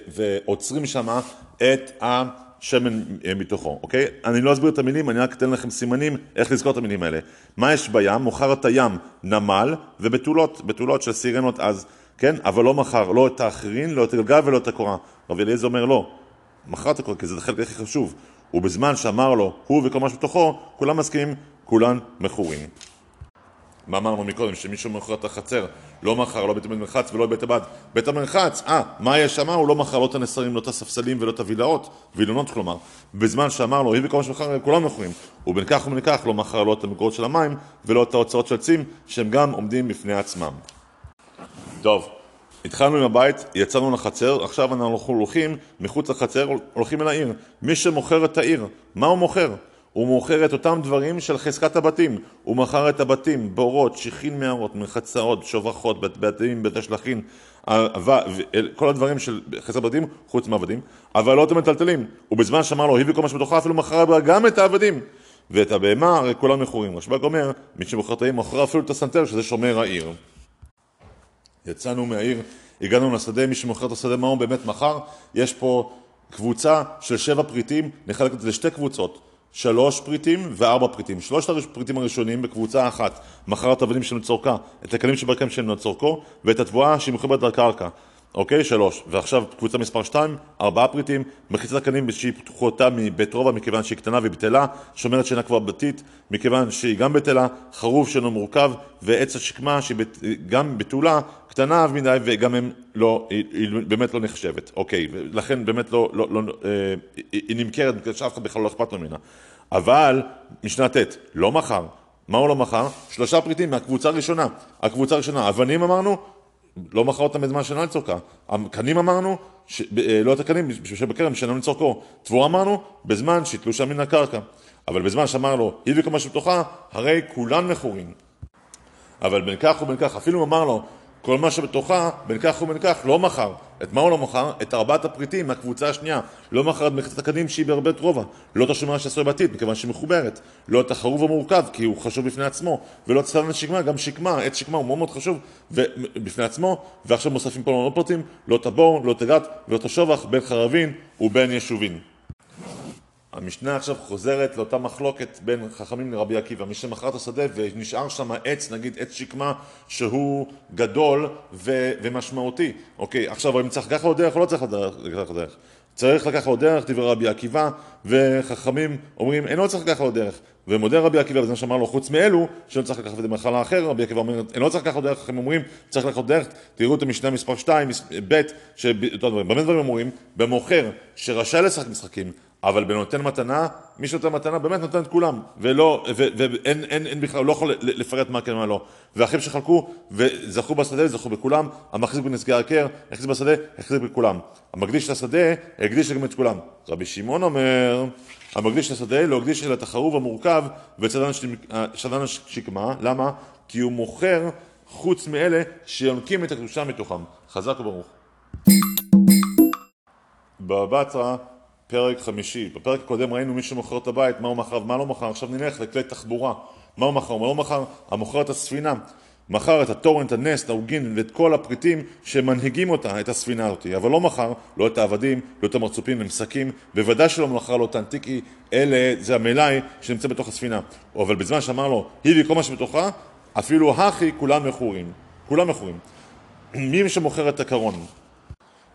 ועוצרים שם את השמן אה, מתוכו, אוקיי? אני לא אסביר את המילים, אני רק אתן לכם סימנים איך לזכור את המילים האלה. מה יש בים? מוכר את הים נמל ובתולות, בתולות של סירנות אז, כן? אבל לא מכר לא את האחרים, לא את הגלגל ולא את הקורה. רבי אליעזר אומר לא, מכר את הקורה כי זה החלק הכי חשוב. ובזמן שאמר לו, הוא וכל מה שבתוכו, כולם מסכימים, כולן מכורים. מה אמרנו מקודם? שמישהו מוכר את החצר, לא מכר, לא בית המרחץ ולא בית הבד. בית המרחץ, אה, מה יש שם? הוא לא מכר לא את הנסרים, לא את הספסלים ולא את הווילאות, וילונות כלומר. בזמן שאמר לו, היא וכל מה שמכר, כולם מכורים. ובין כך ובין כך לא מכר לא את המקורות של המים ולא את ההוצאות של עצים, שהם גם עומדים בפני עצמם. טוב, התחלנו עם הבית, יצאנו לחצר, עכשיו אנחנו הולכים מחוץ לחצר, הולכים אל העיר. מי שמוכר את העיר, מה הוא מוכר? הוא מוכר את אותם דברים של חזקת הבתים. הוא מכר את הבתים, בורות, שיחין מערות, מחצאות, שובחות, בתים, בית השלכין, כל הדברים של חזקת הבתים, חוץ מהעבדים, אבל לא את המטלטלים. ובזמן שאמר לו, הביא כל מה שבתוכה, אפילו מכר גם את העבדים. ואת הבהמה, הרי כולם מכורים. רשב"ג אומר, מי שמוכר את העיר, מוכר אפילו את הסנטר, שזה שומר העיר. יצאנו מהעיר, הגענו לשדה, מי שמוכר את השדה, מה הוא באמת מכר? יש פה קבוצה של שבע פריטים, נחלק את זה לשתי קבוצות. שלוש פריטים וארבע פריטים. שלושת הפריטים הראשונים בקבוצה אחת מכר את העבדים של צורכה, את הכלים שברכם של צורכו ואת התבואה שהיא מחוברת לקרקע. אוקיי? שלוש. ועכשיו קבוצה מספר שתיים, ארבעה פריטים, מחיצת הקנים שהיא פתוחותה מבית רובע מכיוון שהיא קטנה והיא בטלה, שומרת שינה כבר בתית מכיוון שהיא גם בטלה, חרוב שאינו מורכב, ועץ השקמה שהיא בת, גם בתולה, קטנה מדי וגם הם לא, היא, היא באמת לא נחשבת, אוקיי? ולכן באמת לא, לא, לא, אה, היא נמכרת בגלל שאף אחד בכלל לא אכפת ממנה. אבל משנה ט', לא מכר. מה הוא לא מכר? שלושה פריטים מהקבוצה הראשונה. הקבוצה הראשונה, אבנים אמרנו, לא מכר אותם בזמן שאינו לצורכה. הקנים אמרנו, ש... אה, לא את הקנים, בשביל שבכרם שאינו לצורכו. תבואה אמרנו, בזמן שיתלו שם מן הקרקע. אבל בזמן שאמר לו, הביא כל מה שבתוכה, הרי כולן מכורים. אבל בין כך ובין כך, אפילו אמר לו, כל מה שבתוכה, בין כך ובין כך, לא מכר. את מה הוא לא מכר? את ארבעת הפריטים מהקבוצה השנייה. לא מכר את מחיצת הקדים שהיא בהרבה רובע. לא את השומרה שעשוי בעתיד, מכיוון שהיא מחוברת. לא את החרוב המורכב, כי הוא חשוב בפני עצמו. ולא את סלן השקמה, גם שקמה, עץ שקמה הוא מאוד מאוד חשוב בפני עצמו. ועכשיו מוספים פה לא פרטים, לא את הבור, לא את הגת ולא את השובח, בין חרבין ובין ישובין. המשנה עכשיו חוזרת לאותה מחלוקת בין חכמים לרבי עקיבא, מי שמכר את השדה ונשאר שם עץ, נגיד עץ שקמה, שהוא גדול ו- ומשמעותי. אוקיי, עכשיו אם צריך לקחת לו דרך או לא צריך לקחת לו דרך? צריך לקחת לו דרך, דברי רבי עקיבא, וחכמים אומרים, אינו צריך לקחת לו דרך. ומודה רבי עקיבא, מה שאמר לו, חוץ מאלו, שלא צריך לקחת את זה מחלה רבי עקיבא אומר, אינו צריך לקחת לו דרך, הם אומרים, צריך לקחת לו דרך, תראו את המשנה מספר 2, ב', במה דברים אומרים? במוכר שרשאי לשחק משחקים, אבל בנותן מתנה, מי שנותן מתנה באמת נותן את כולם, ולא, ואין אין, אין בכלל, לא יכול לפרט מה כן ומה לא. ואחים שחלקו וזכו בשדה, זכו בכולם, המחזיק בנזקי העקר, החזיק בשדה, החזיק בכולם. המקדיש לשדה, הקדיש גם את כולם. רבי שמעון אומר, המקדיש לשדה לא הקדיש אלא את החרוב המורכב וצדן השקמה, למה? כי הוא מוכר חוץ מאלה שיונקים את הקדושה מתוכם. חזק וברוך. בבא בתרא פרק חמישי. בפרק הקודם ראינו מי שמוכר את הבית, מה הוא מכר ומה לא מכר, עכשיו נלך לכלי תחבורה. מה הוא מכר? מה לא מכר? המוכר את הספינה. מכר את התורן, את הנס, את העוגין ואת כל הפריטים שמנהיגים אותה, את הספינה הזאת. אבל לא מכר לא את העבדים, לא את המרצופים, למסקים, בוודאי שלא מכר לו את האנטיקי, אלה, זה המלאי שנמצא בתוך הספינה. אבל בזמן שאמר לו, הביא כל מה שבתוכה, אפילו הכי כולם מכורים. כולם מכורים. מי שמוכר את הקרון?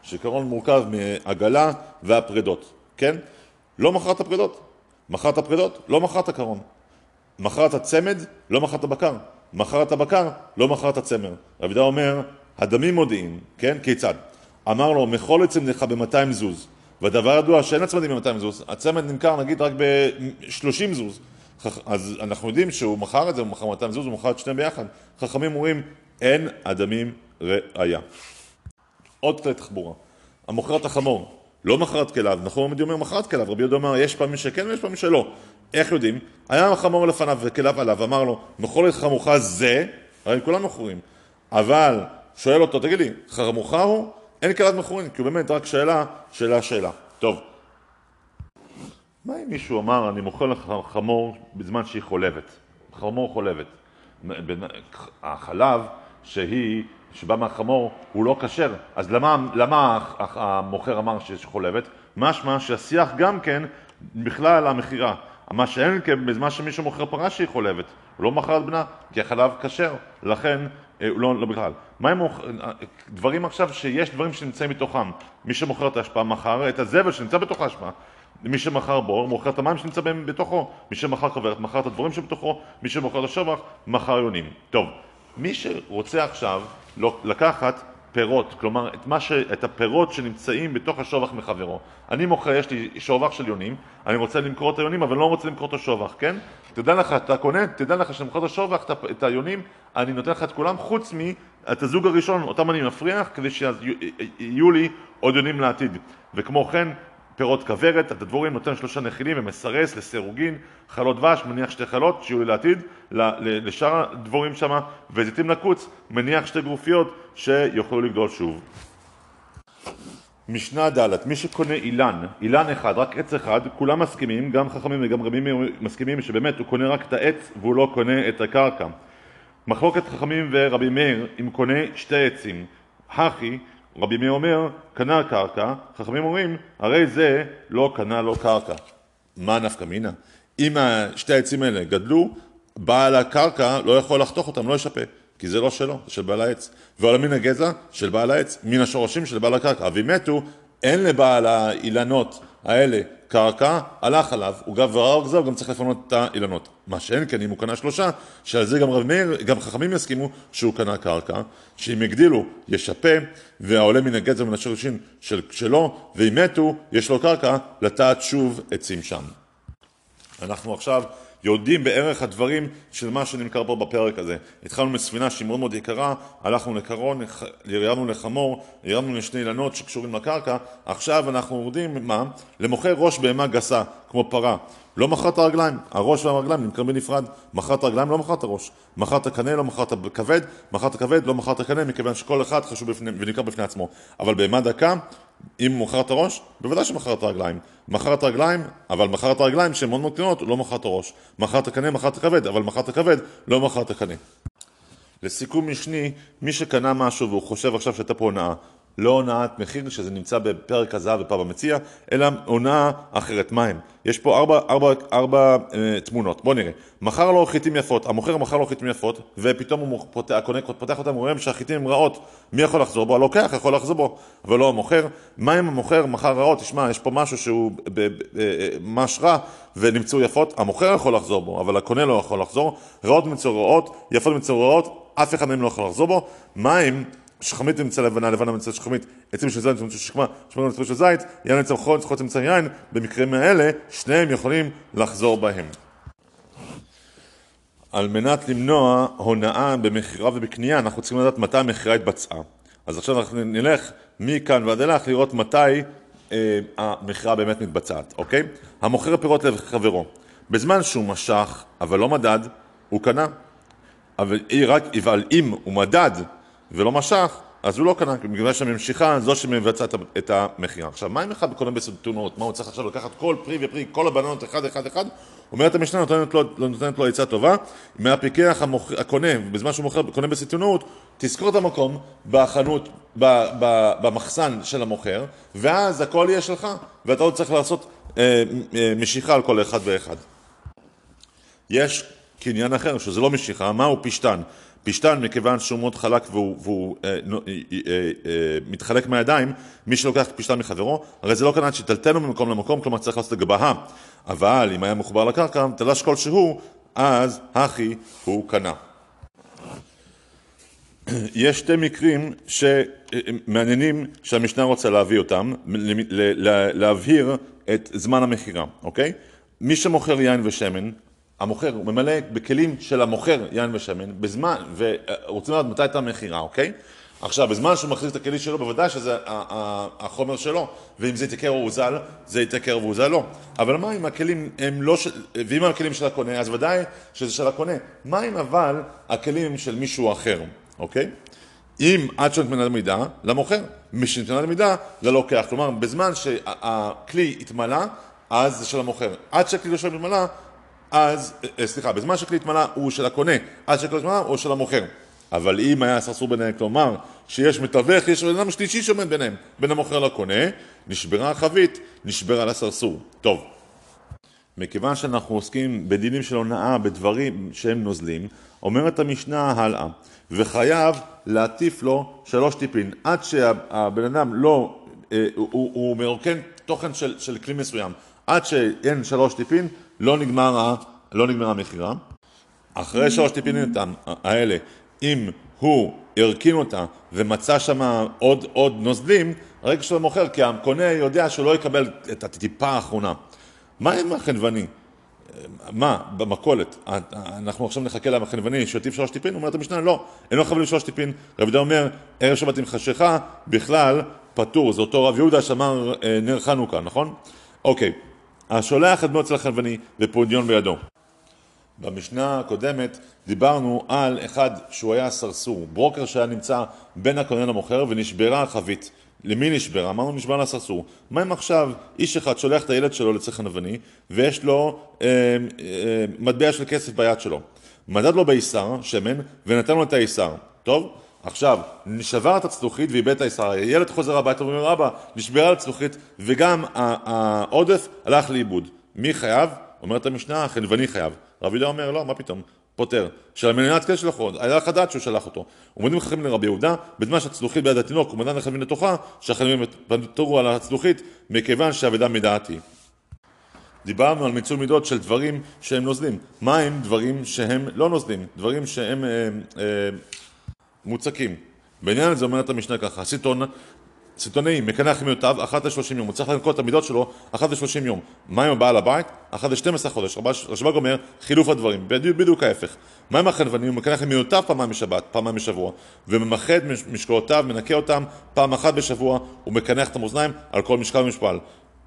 שקרון מורכב מעגלה והפרדות. כן? לא מכרת פרידות. מכרת פרידות, לא מכרת קרון. מכרת צמד, לא מכרת בקר. מכרת בקר, לא מכרת צמר. רבי דה אומר, הדמים מודיעים, כן? כיצד? אמר לו, מחול לצמדך ב-200 זוז. והדבר ידוע שאין הצמדים ב-200 זוז, הצמד נמכר נגיד רק ב-30 זוז. אז אנחנו יודעים שהוא מכר את זה, הוא מכר 200 זוז, הוא מכר את שניהם ביחד. חכמים אומרים, אין הדמים ראייה. עוד כלי תחבורה. המוכר את החמור, לא מכרת כליו, נכון עומדי אומר מכרת כליו, רבי יהודה אמר יש פעמים שכן ויש פעמים שלא. איך יודעים? היה חמור לפניו וכליו עליו, אמר לו, מכור את חמורך זה, הרי כולם מכורים. אבל, שואל אותו, תגיד לי, חמורך הוא? אין כליו מכורים, כי הוא באמת רק שאלה, שאלה, שאלה. טוב. מה אם מישהו אמר, אני מוכר לך חמור בזמן שהיא חולבת? חמור חולבת. החלב שהיא שבא מהחמור הוא לא כשר, אז למה, למה המוכר אמר שיש חולבת? משמע שהשיח גם כן בכלל המכירה. מה שאין כן בזמן שמישהו מוכר פרה שהיא חולבת, הוא לא מכר את בנה כי החלב כשר, לכן אה, לא, לא בכלל. מה עם דברים עכשיו שיש דברים שנמצאים בתוכם, מי שמוכר את ההשפעה מכר את הזבל שנמצא בתוך ההשפעה מי שמכר בור, מוכר את המים שנמצא בתוכו, מי שמכר כוורת, מכר את הדברים שבתוכו, מי שמוכר את השבח, מכר יונים. טוב, מי שרוצה עכשיו לקחת פירות, כלומר את, ש, את הפירות שנמצאים בתוך השובח מחברו. אני מוכר, יש לי שובח של יונים, אני רוצה למכור את היונים אבל לא רוצה למכור את השובח, כן? תדע לך, אתה קונה, תדע לך שאני מוכר את השובח, את היונים, אני נותן לך את כולם חוץ את הזוג הראשון, אותם אני מפריח, כדי שיהיו לי עוד יונים לעתיד. וכמו כן, פירות כוורת, את הדבורים נותן שלושה נחילים ומסרס לסירוגין, חלות דבש, מניח שתי חלות שיהיו לעתיד, לשאר הדבורים שמה, וזיתים לקוץ, מניח שתי גרופיות שיוכלו לגדול שוב. משנה ד' מי שקונה אילן, אילן אחד, רק עץ אחד, כולם מסכימים, גם חכמים וגם רבים מסכימים שבאמת הוא קונה רק את העץ והוא לא קונה את הקרקע. מחלוקת חכמים ורבי מאיר אם קונה שתי עצים. הכי, רבי מאיר אומר, קנה קרקע, חכמים אומרים, הרי זה לא קנה לו קרקע. מה נפקא מינה? אם שתי העצים האלה גדלו, בעל הקרקע לא יכול לחתוך אותם, לא ישפה. כי זה לא שלו, זה של בעל העץ. ועל המין הגזע של בעל העץ, מן השורשים של בעל הקרקע. ואם מתו, אין לבעל האילנות האלה קרקע, הלך עליו, הוא גב וראה גזר, גם צריך לפנות את האילנות. מה שאין כן, אם הוא קנה שלושה, שעל זה גם רב מאיר, גם חכמים יסכימו שהוא קנה קרקע, שאם הגדילו, ישפה, והעולה מן הגזר ומן השורשים של, שלו, ואם מתו, יש לו קרקע לטעת שוב עצים שם. אנחנו עכשיו יודעים בערך הדברים של מה שנמכר פה בפרק הזה. התחלנו מספינה שהיא מאוד מאוד יקרה, הלכנו לקרון, ירדנו לחמור, ירדנו לשני אילנות שקשורים לקרקע, עכשיו אנחנו יורדים, מה? למוכר ראש בהמה גסה, כמו פרה. לא מכרת רגליים, הראש והרגליים נמכרים בנפרד. מכרת רגליים, לא מכרת ראש. מכרת קנה, לא מכרת כבד, מכרת כבד, לא מכרת קנה, מכיוון שכל אחד חשוב בפני, ונקרא בפני עצמו. אבל בהמה דקה, אם מכרת ראש, בוודאי שמכרת רגליים. מכרת רגליים, אבל מכרת רגליים שהן מאוד מאוד קטנות, לא מכרת ראש. מכרת קנה, מכרת כבד, אבל מכרת כבד, לא מכרת קנה. לסיכום משני, מי שקנה משהו והוא חושב עכשיו שהייתה פה הונאה, לא הונאת מחיר שזה נמצא בפרק הזהב ופאב המציע, אלא הונאה אחרת. מה הם? יש פה ארבע, ארבע, ארבע אה, תמונות. בואו נראה. מכר לו חיטים יפות, המוכר מכר לו חיטים יפות, ופתאום הוא פותח, הקונה פותח אותם, הוא רואה שהחיטים הם רעות. מי יכול לחזור בו? הלוקח יכול לחזור בו, אבל לא המוכר. מה אם המוכר מכר רעות? תשמע, יש פה משהו שהוא ממש רע, ונמצאו יפות, המוכר יכול לחזור בו, אבל הקונה לא יכול לחזור. רעות מצאו רעות, יפות מצאו רעות, אף אחד מהם לא יכול לחזור בו. מה אם שחמית נמצא לבנה, לבנה נמצא שחמית, עצים של זית נמצא שחמה, שחמה נמצא של זית, יין נמצא חול, חול נמצא יין, במקרים האלה שניהם יכולים לחזור בהם. על מנת למנוע הונאה במכירה ובקנייה, אנחנו צריכים לדעת מתי המכירה התבצעה. אז עכשיו אנחנו נלך מכאן ועד אילך לראות מתי אה, המכירה באמת מתבצעת, אוקיי? המוכר פירות לחברו, בזמן שהוא משך אבל לא מדד, הוא קנה. אבל, רק, אבל אם הוא מדד ולא משך, אז הוא לא קנה, בגלל שהממשיכה זו שמבצעת את המכירה. עכשיו, מה אם אחד קונה בסיטונות? מה הוא צריך עכשיו לקחת כל פרי ופרי, כל הבננות אחד אחד אחד? אומרת המשנה, נותנת לו, נותנת לו עצה טובה, מהפיקח. הקונה, בזמן שהוא מוכר, קונה בסיטונות, תזכור את המקום בחנות, ב, ב, במחסן של המוכר, ואז הכל יהיה שלך, ואתה עוד צריך לעשות אה, אה, משיכה על כל אחד ואחד. יש קניין אחר, שזה לא משיכה, מהו פשטן? פשטן, מכיוון שהוא מאוד חלק והוא, והוא אה, אה, אה, אה, מתחלק מהידיים, מי שלוקח פשטן מחברו, הרי זה לא כנראה שטלטלנו ממקום למקום, כלומר צריך לעשות לגבהה. אבל אם היה מחובר לקרקע, תלש כלשהו, אז הכי הוא קנה. *clears throat* יש שתי מקרים שמעניינים שהמשנה רוצה להביא אותם, להבהיר את זמן המכירה, אוקיי? מי שמוכר יין ושמן, המוכר, הוא ממלא בכלים של המוכר יין ושמן, בזמן, ורוצים לדעת מתי הייתה המכירה, אוקיי? עכשיו, בזמן שהוא מחזיק את הכלי שלו, בוודאי שזה החומר שלו, ואם זה יתייקר או הוזל, זה יתייקר והוזל לא. אבל מה אם הכלים הם לא של... ואם הכלים של הקונה, אז ודאי שזה של הקונה. מה אם אבל הכלים הם של מישהו אחר, אוקיי? אם עד שנתמנה למידה, למוכר, משנתמנה למידה, ללוקח. כלומר, בזמן שהכלי התמלא, אז זה של המוכר. עד שהכלי לא של התמלא, אז, אה, סליחה, בזמן שכלי התמלא הוא של הקונה, אז שכלי התמלא הוא של המוכר. אבל אם היה סרסור ביניהם, כלומר שיש מתווך, יש אדם שלישי שעומד ביניהם, בין המוכר לקונה, נשברה החבית, נשבר על הסרסור. טוב, מכיוון שאנחנו עוסקים בדינים של הונאה, בדברים שהם נוזלים, אומרת המשנה הלאה, וחייב להטיף לו שלוש טיפין, עד שהבן אדם לא, אה, הוא, הוא, הוא מרוקן תוכן של, של כלי מסוים, עד שאין שלוש טיפין, לא נגמר, לא נגמר המכירה. אחרי שלוש טיפינים האלה, אם הוא הרכין אותה ומצא שם עוד, עוד נוזלים, הרגע שלו מוכר, כי הקונה יודע שהוא לא יקבל את הטיפה האחרונה. מה עם החנווני? מה, במכולת, אנחנו עכשיו נחכה לחנווני שיוטיב שלוש טיפין? אומרת המשנה, לא, אינו חייב לשלוש טיפין. רב יהודה אומר, ערב שבת עם חשיכה, בכלל פטור, זה אותו רב יהודה שאמר אה, נר חנוכה, נכון? אוקיי, השולח אדמו אצל החנווני ופודיון בידו. במשנה הקודמת דיברנו על אחד שהוא היה סרסור, ברוקר שהיה נמצא בין הקונה למוכר ונשברה החבית. למי נשברה? אמרנו נשבר לסרסור. מה אם עכשיו איש אחד שולח את הילד שלו לצריך חנווני ויש לו אה, אה, מטבע של כסף ביד שלו. מדד לו בעיסר, שמן, ונתן לו את העיסר. טוב? עכשיו, נשבר את הצלוחית ואיבד את העיסר. הילד חוזר הביתה ואומר, אבא, נשברה הצלוחית וגם העודף הלך לאיבוד. מי חייב? אומרת המשנה, החנווני חייב. רבי יהודה אומר, לא, מה פתאום? פותר. שלמדינת כן שלחו, היה לך דעת שהוא שלח אותו. ומודים חכמים לרבי יהודה, בזמן שהצלוחית ביד התינוק, ומדן לחלבין לתוכה, שהחלבים פתרו על הצלוחית, מכיוון שאבדה מדעתי. דיברנו על מיצוי מידות של דברים שהם נוזלים. מה הם דברים שהם לא נוזלים? דברים שהם אה, אה, מוצקים. בעניין הזה אומרת המשנה ככה, סיטון סיטונאי, מקנח מיותיו, אחת לשלושים יום, הוא צריך לנקות את המידות שלו אחת לשלושים יום. מה עם הבעל הבית? אחת לשתים עשרה חודש. רשב"ג אומר, חילוף הדברים, בדיוק ההפך. מה עם החנווני? הוא מקנח מיותיו פעמיים בשבת, פעמיים בשבוע, וממחד משקולותיו, מנקה אותם פעם אחת בשבוע, הוא מקנח את המאזניים על כל משקל ומשפל.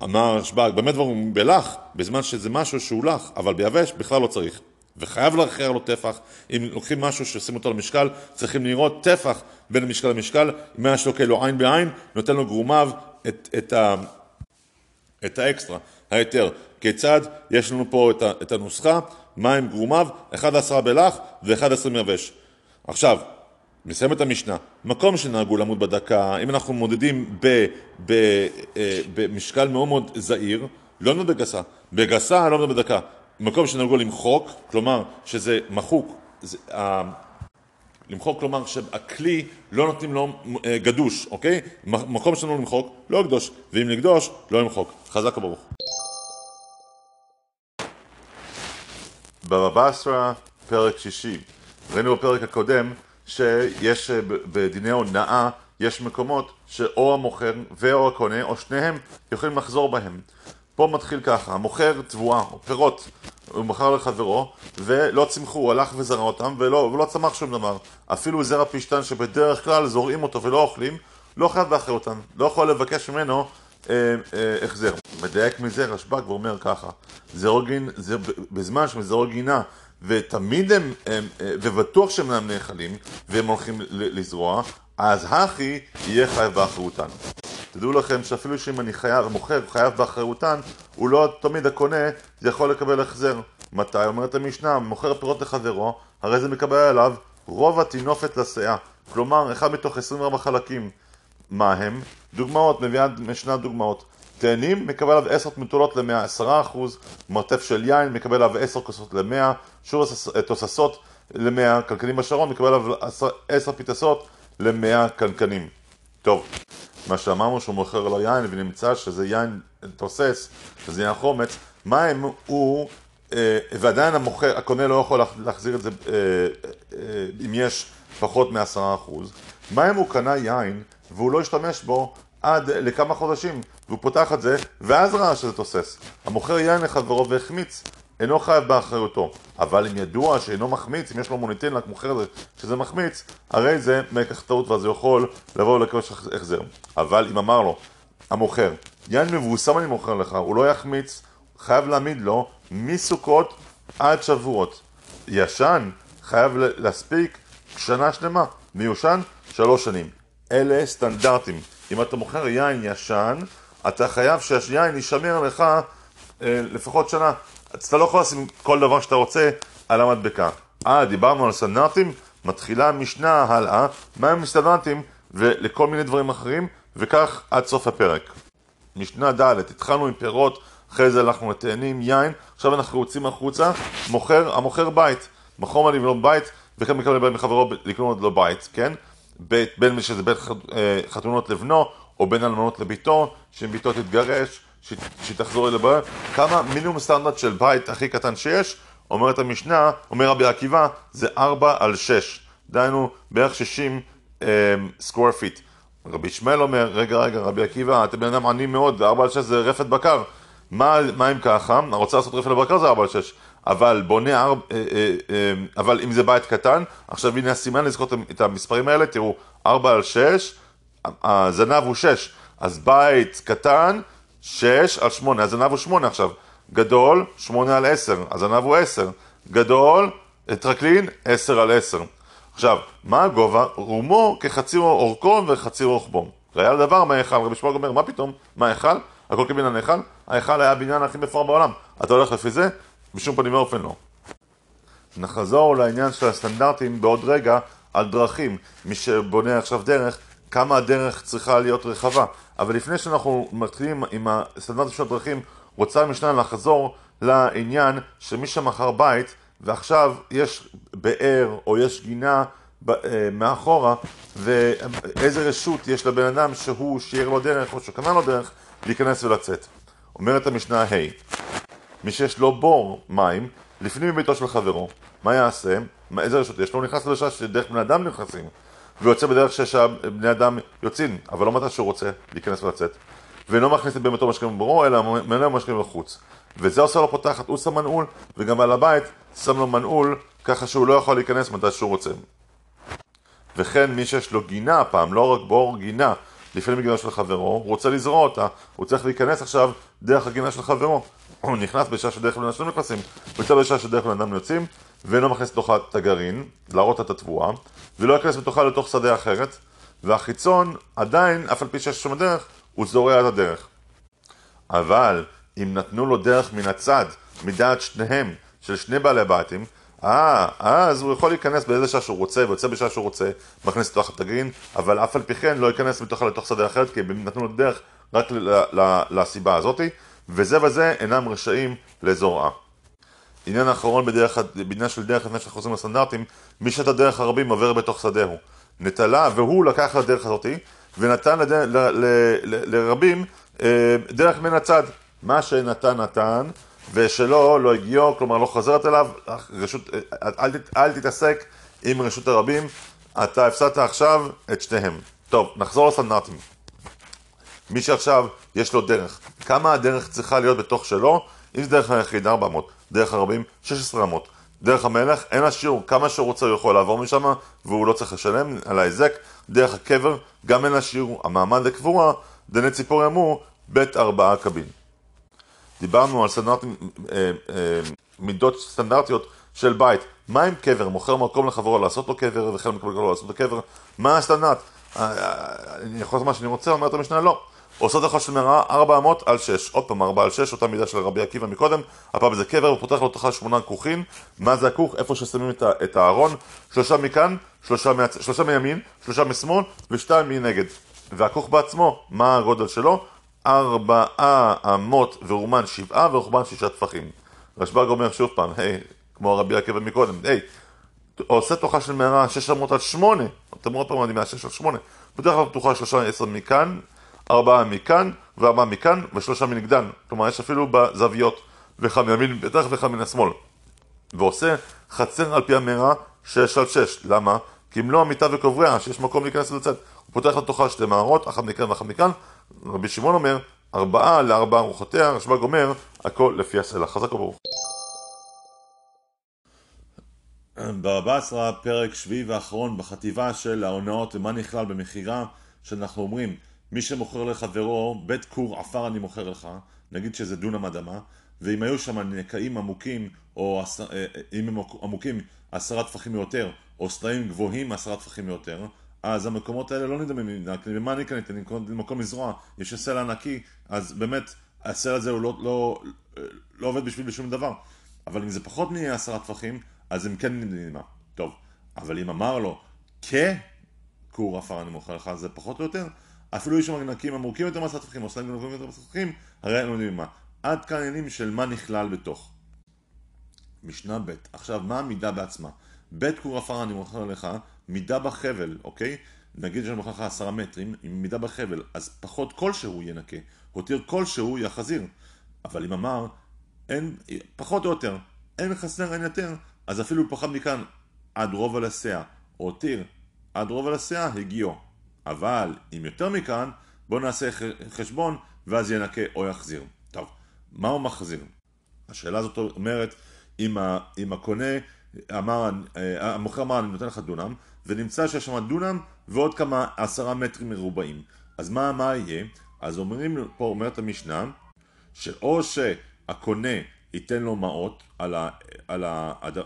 אמר רשב"ג, באמת דברים בלח, בזמן שזה משהו שהוא לח, אבל ביבש בכלל לא צריך. וחייב לאחר לו טפח. אם לוקחים משהו שעושים אותו למשקל, צריכים לראות טפח בין המשקל למשקל. אם היה שלוקה לו עין בעין, נותן לו גרומיו את, את, ה, את האקסטרה, ההיתר. כיצד? יש לנו פה את, ה, את הנוסחה, מים גרומיו, אחד עשרה בלח ואחד עשרים יבש. עכשיו, נסיים את המשנה. מקום שנהגו למות בדקה, אם אנחנו מודדים ב, ב, אה, במשקל מאוד מאוד זעיר, לא נמוד בגסה. בגסה לא נמוד בדקה. מקום שנהגו למחוק, כלומר שזה מחוק, זה, למחוק כלומר שהכלי לא נותנים לו uh, גדוש, אוקיי? מקום שנהגו למחוק, לא לקדוש, ואם לקדוש, לא למחוק. חזק וברוך. בבא בסרא, פרק שישי. ראינו בפרק הקודם שיש אה, בדיני הונאה יש מקומות שאו המוכר ואו הקונה או שניהם יכולים לחזור בהם. פה מתחיל ככה, המוכר תבואה, או פירות, הוא מכר לחברו, ולא צמחו, הוא הלך וזרע אותם, ולא, ולא צמח שום דבר. אפילו זרע פשטן שבדרך כלל זורעים אותו ולא אוכלים, לא חייב באחריותן, לא יכול לבקש ממנו אה, אה, החזר. מדייק מזה רשב"ג ואומר ככה, זרוגין, זה, בזמן שמזרוע גינה, ותמיד הם, הם, אה, ובטוח שהם אינם נאכלים, והם הולכים לזרוע, אז הכי יהיה חייב באחריותן. תדעו לכם שאפילו שאם אני חייב, מוכר, חייב באחריותן, הוא לא תמיד הקונה יכול לקבל החזר. מתי? אומרת המשנה, מוכר פירות לחברו, הרי זה מקבל עליו רוב הטינופת לסאה. כלומר, אחד מתוך 24 חלקים. מה הם? דוגמאות, מביאה משנה דוגמאות. תאנים מקבל עליו 10 מטולות ל-110 אחוז, מרתף של יין מקבל עליו 10 כוסות ל-100, שור תוססות ל-100, קלקנים בשרון מקבל עליו 10 פיתסות ל-100 קנקנים. טוב, מה שאמרנו שהוא מוכר לו יין ונמצא שזה יין תוסס, שזה יין חומץ, מה אם הוא, אה, ועדיין המוכר, הקונה לא יכול להחזיר את זה אה, אה, אם יש פחות מעשרה אחוז, מה אם הוא קנה יין והוא לא השתמש בו עד לכמה חודשים, והוא פותח את זה, ואז ראה שזה תוסס. המוכר יין לחברו והחמיץ, אינו חייב באחריותו, אבל אם ידוע שאינו מחמיץ, אם יש לו מוניטין רק מוכר שזה מחמיץ, הרי זה מקח טעות ואז הוא יכול לבוא ולקבל החזר. אבל אם אמר לו, המוכר, יין מבוסם אני מוכר לך, הוא לא יחמיץ, חייב להעמיד לו מסוכות עד שבועות. ישן, חייב להספיק שנה שלמה, מיושן, שלוש שנים. אלה סטנדרטים. אם אתה מוכר יין ישן, אתה חייב שהיין יישמר לך אה, לפחות שנה. אז אתה לא יכול לשים כל דבר שאתה רוצה על המדבקה. אה, דיברנו על סטנדרטים, מתחילה המשנה הלאה, מהם הסטנדרטים ולכל מיני דברים אחרים, וכך עד סוף הפרק. משנה ד', התחלנו עם פירות, אחרי זה הלכנו לתאנים, יין, עכשיו אנחנו יוצאים החוצה, מוכר, המוכר בית, מקום לבנות בית, וכן מקבל מחברו לקנות לו בית, כן? בית, בין שזה בית אה, חתנות לבנו, או בין אלמנות לבתו, שאם בתו תתגרש, שהיא תחזור לאביה, כמה מינימום סטנדרט של בית הכי קטן שיש, אומרת המשנה, אומר רבי עקיבא, זה 4 על 6, דהיינו בערך 60 square um, feet. רבי ישמעאל אומר, רגע רגע רבי עקיבא, אתם בן אדם עני מאוד, 4 על 6 זה רפת בקר. מה, מה אם ככה? רוצה לעשות רפל לבקר זה 4 על 6, אבל בונה 4, אה, אה, אה, אבל אם זה בית קטן, עכשיו הנה הסימן לזכור את המספרים האלה, תראו, 4 על 6, הזנב הוא 6, אז בית קטן, 6 על 8, הזנב הוא 8 עכשיו, גדול, 8 על 10, הזנב הוא 10, גדול, טרקלין, 10 על 10. עכשיו, מה הגובה? רומו כחצי אורכו וחצי רוחבו. ראיה לדבר, מה היכל? רבי שמואל אומר, מה פתאום? מה היכל? הכל כבניין ההיכל? ההיכל היה הבניין הכי מפואר בעולם. אתה הולך לפי זה? בשום פנים ואופן לא. נחזור לעניין של הסטנדרטים בעוד רגע על דרכים. מי שבונה עכשיו דרך, כמה הדרך צריכה להיות רחבה. אבל לפני שאנחנו מתחילים עם הסטנדרטים של הדרכים, רוצה המשנה לחזור לעניין שמי שמכר בית ועכשיו יש באר או יש גינה אה, מאחורה ואיזה רשות יש לבן אדם שהוא שיער לו דרך או שקנה לו דרך להיכנס ולצאת. אומרת המשנה ה' hey, מי שיש לו בור מים לפנים מביתו של חברו, מה יעשה? איזה רשות יש לו? הוא נכנס לדרשה שדרך בני אדם נכנסים ויוצא בדרך שבני אדם יוצאים, אבל לא מתי שהוא רוצה להיכנס ולצאת ואינו מכניס את בהמתו משקיעים בבורו, אלא מנהל משקיעים בחוץ. וזה עושה לו פותחת, הוא שם מנעול, וגם על הבית שם לו מנעול, ככה שהוא לא יכול להיכנס מתי שהוא רוצה. וכן מי שיש לו גינה הפעם, לא רק בור, גינה, לפני מגינה של חברו, הוא רוצה לזרוע אותה, הוא צריך להיכנס עכשיו דרך הגינה של חברו. הוא נכנס בשעה שדרך בני אדם נכנסים, הוא יוצא בשעה שדרך בני אדם יוצאים, ואינו מכניס לתוכה את הגרעין, להראות את התבואה, ולא ייכנס בתוכה לתוך שדה אחרת, והחיצון עדיין, אף על פי שיש שם דרך, הוא זורע את הדרך. אבל אם נתנו לו דרך מן הצד, מדעת שניהם, של שני בעלי בתים, אה, אז הוא יכול להיכנס באיזה שעה שהוא רוצה, ויוצא בשעה שהוא רוצה, מכניס לתוך התגרין, אבל אף על פי כן לא ייכנס מתוכה לתוך שדה אחרת, כי הם נתנו לו דרך רק לסיבה הזאתי, וזה וזה אינם רשאים לזורעה. עניין האחרון בדרך, בעניין של דרך לפני שאנחנו חוזרים לסטנדרטים, מי שאת הדרך הרבים עובר בתוך שדהו. נטלה, והוא לקח לדרך הזאתי, ונתן לד... ל... ל... ל... לרבים אה, דרך מן הצד. מה שנתן נתן, ושלא לא הגיעו, כלומר לא חוזרת אליו, רשות, אל, אל תתעסק עם רשות הרבים, אתה הפסדת עכשיו את שניהם. טוב, נחזור לסטנדרטים. מי שעכשיו יש לו דרך, כמה הדרך צריכה להיות בתוך שלו? אם זה דרך היחיד 400, דרך הרבים 1600, דרך המלך אין לה שיעור, כמה שהוא רוצה הוא יכול לעבור משם והוא לא צריך לשלם על ההיזק, דרך הקבר גם אין לה שיעור, המעמד לקבורה, דני ציפור אמור, בית ארבעה קבין. דיברנו על סטנדרטים, אה, אה, מידות סטנדרטיות של בית. מה עם קבר? מוכר מקום לחברו לעשות לו קבר, וחלק מקבל לו לעשות לו קבר. מה הסטנדרט? אה, אני יכול לעשות מה שאני רוצה, אומרת המשנה לא. עושות לך של מראה 400 על 6, עוד פעם 4 על 6, אותה מידה של רבי עקיבא מקודם, הפעם זה קבר, הוא פותח לו תוכל שמונה כוכים, מה זה הכוך? איפה ששמים את הארון, שלושה מכאן, שלושה, מהצ... שלושה מימין, שלושה משמאל ושתיים מנגד. והכוך בעצמו, מה הגודל שלו? ארבעה אמות ורומן שבעה ורוחבן שישה טפחים. רשב"ג אומר שוב פעם, היי, כמו רבי עקיבא מקודם, היי, עושה תוכה של מערה שש אמות עד שמונה, אתם עוד פעם יודעים מהשש עד שמונה, בדרך כלל פתוחה שלושה עשר מכאן, ארבעה מכאן וארבעה מכאן ושלושה מנגדן, כלומר יש אפילו בזוויות, ואחד מימין בטח ואחד מן השמאל. ועושה חצר על פי המערה שש על שש, למה? כי אם לא המיטה וקובריה, שיש מקום להיכנס ולצאת. הוא פותח לתוכה שתי מערות, אחת מכאן ואחת מכאן, רבי שמעון אומר, ארבעה לארבעה ארוחותיה, רשב"ג אומר, הכל לפי הסלע. חזק וברוך. בבא עשרה, פרק שביעי ואחרון בחטיבה של ההונאות ומה נכלל במכירה, שאנחנו אומרים, מי שמוכר לחברו, בית כור עפר אני מוכר לך, נגיד שזה דונם אדמה, ואם היו שם נקעים עמוקים, או אה, אה, אם הם עמוקים עשרה טפחים יותר, או סלעים גבוהים מעשרה טפחים יותר, אז המקומות האלה לא נדמים, במה אני קניתי? אני קניתי במקום לזרוע, יש סלע נקי, אז באמת הסלע הזה הוא לא, לא, לא עובד בשביל שום דבר. אבל אם זה פחות מעשרה טפחים, אז הם כן נדמה. טוב, אבל אם אמר לו, ככור עפר אני מוכר לך, זה פחות או יותר, אפילו יש שם נקים עמוקים יותר מעשרה טפחים, או סלעים גבוהים יותר מעשרה טפחים, הרי לא יודעים מה. עד כאן עניינים של מה נכלל בתוך. משנה ב', עכשיו מה המידה בעצמה? בית כור עפר אני מוכר לך, מידה בחבל, אוקיי? נגיד שאני מוכר לך עשרה מטרים, עם מידה בחבל, אז פחות כלשהו יהיה נקה, הותיר כלשהו יהיה חזיר. אבל אם אמר, אין, פחות או יותר, אין חסר, אין יותר, אז אפילו פחד מכאן עד רוב על הסאה, הותיר עד רוב על הסאה, הגיעו. אבל אם יותר מכאן, בואו נעשה חשבון, ואז ינקה או יחזיר. טוב, מה הוא מחזיר? השאלה הזאת אומרת, אם, ה, אם הקונה אמר, אה, המוכר אמר אני נותן לך דונם, ונמצא שיש שם דונם ועוד כמה עשרה מטרים מרובעים. אז מה, מה יהיה? אז אומרים, פה אומרת המשנה, שאו שהקונה ייתן לו מעות על,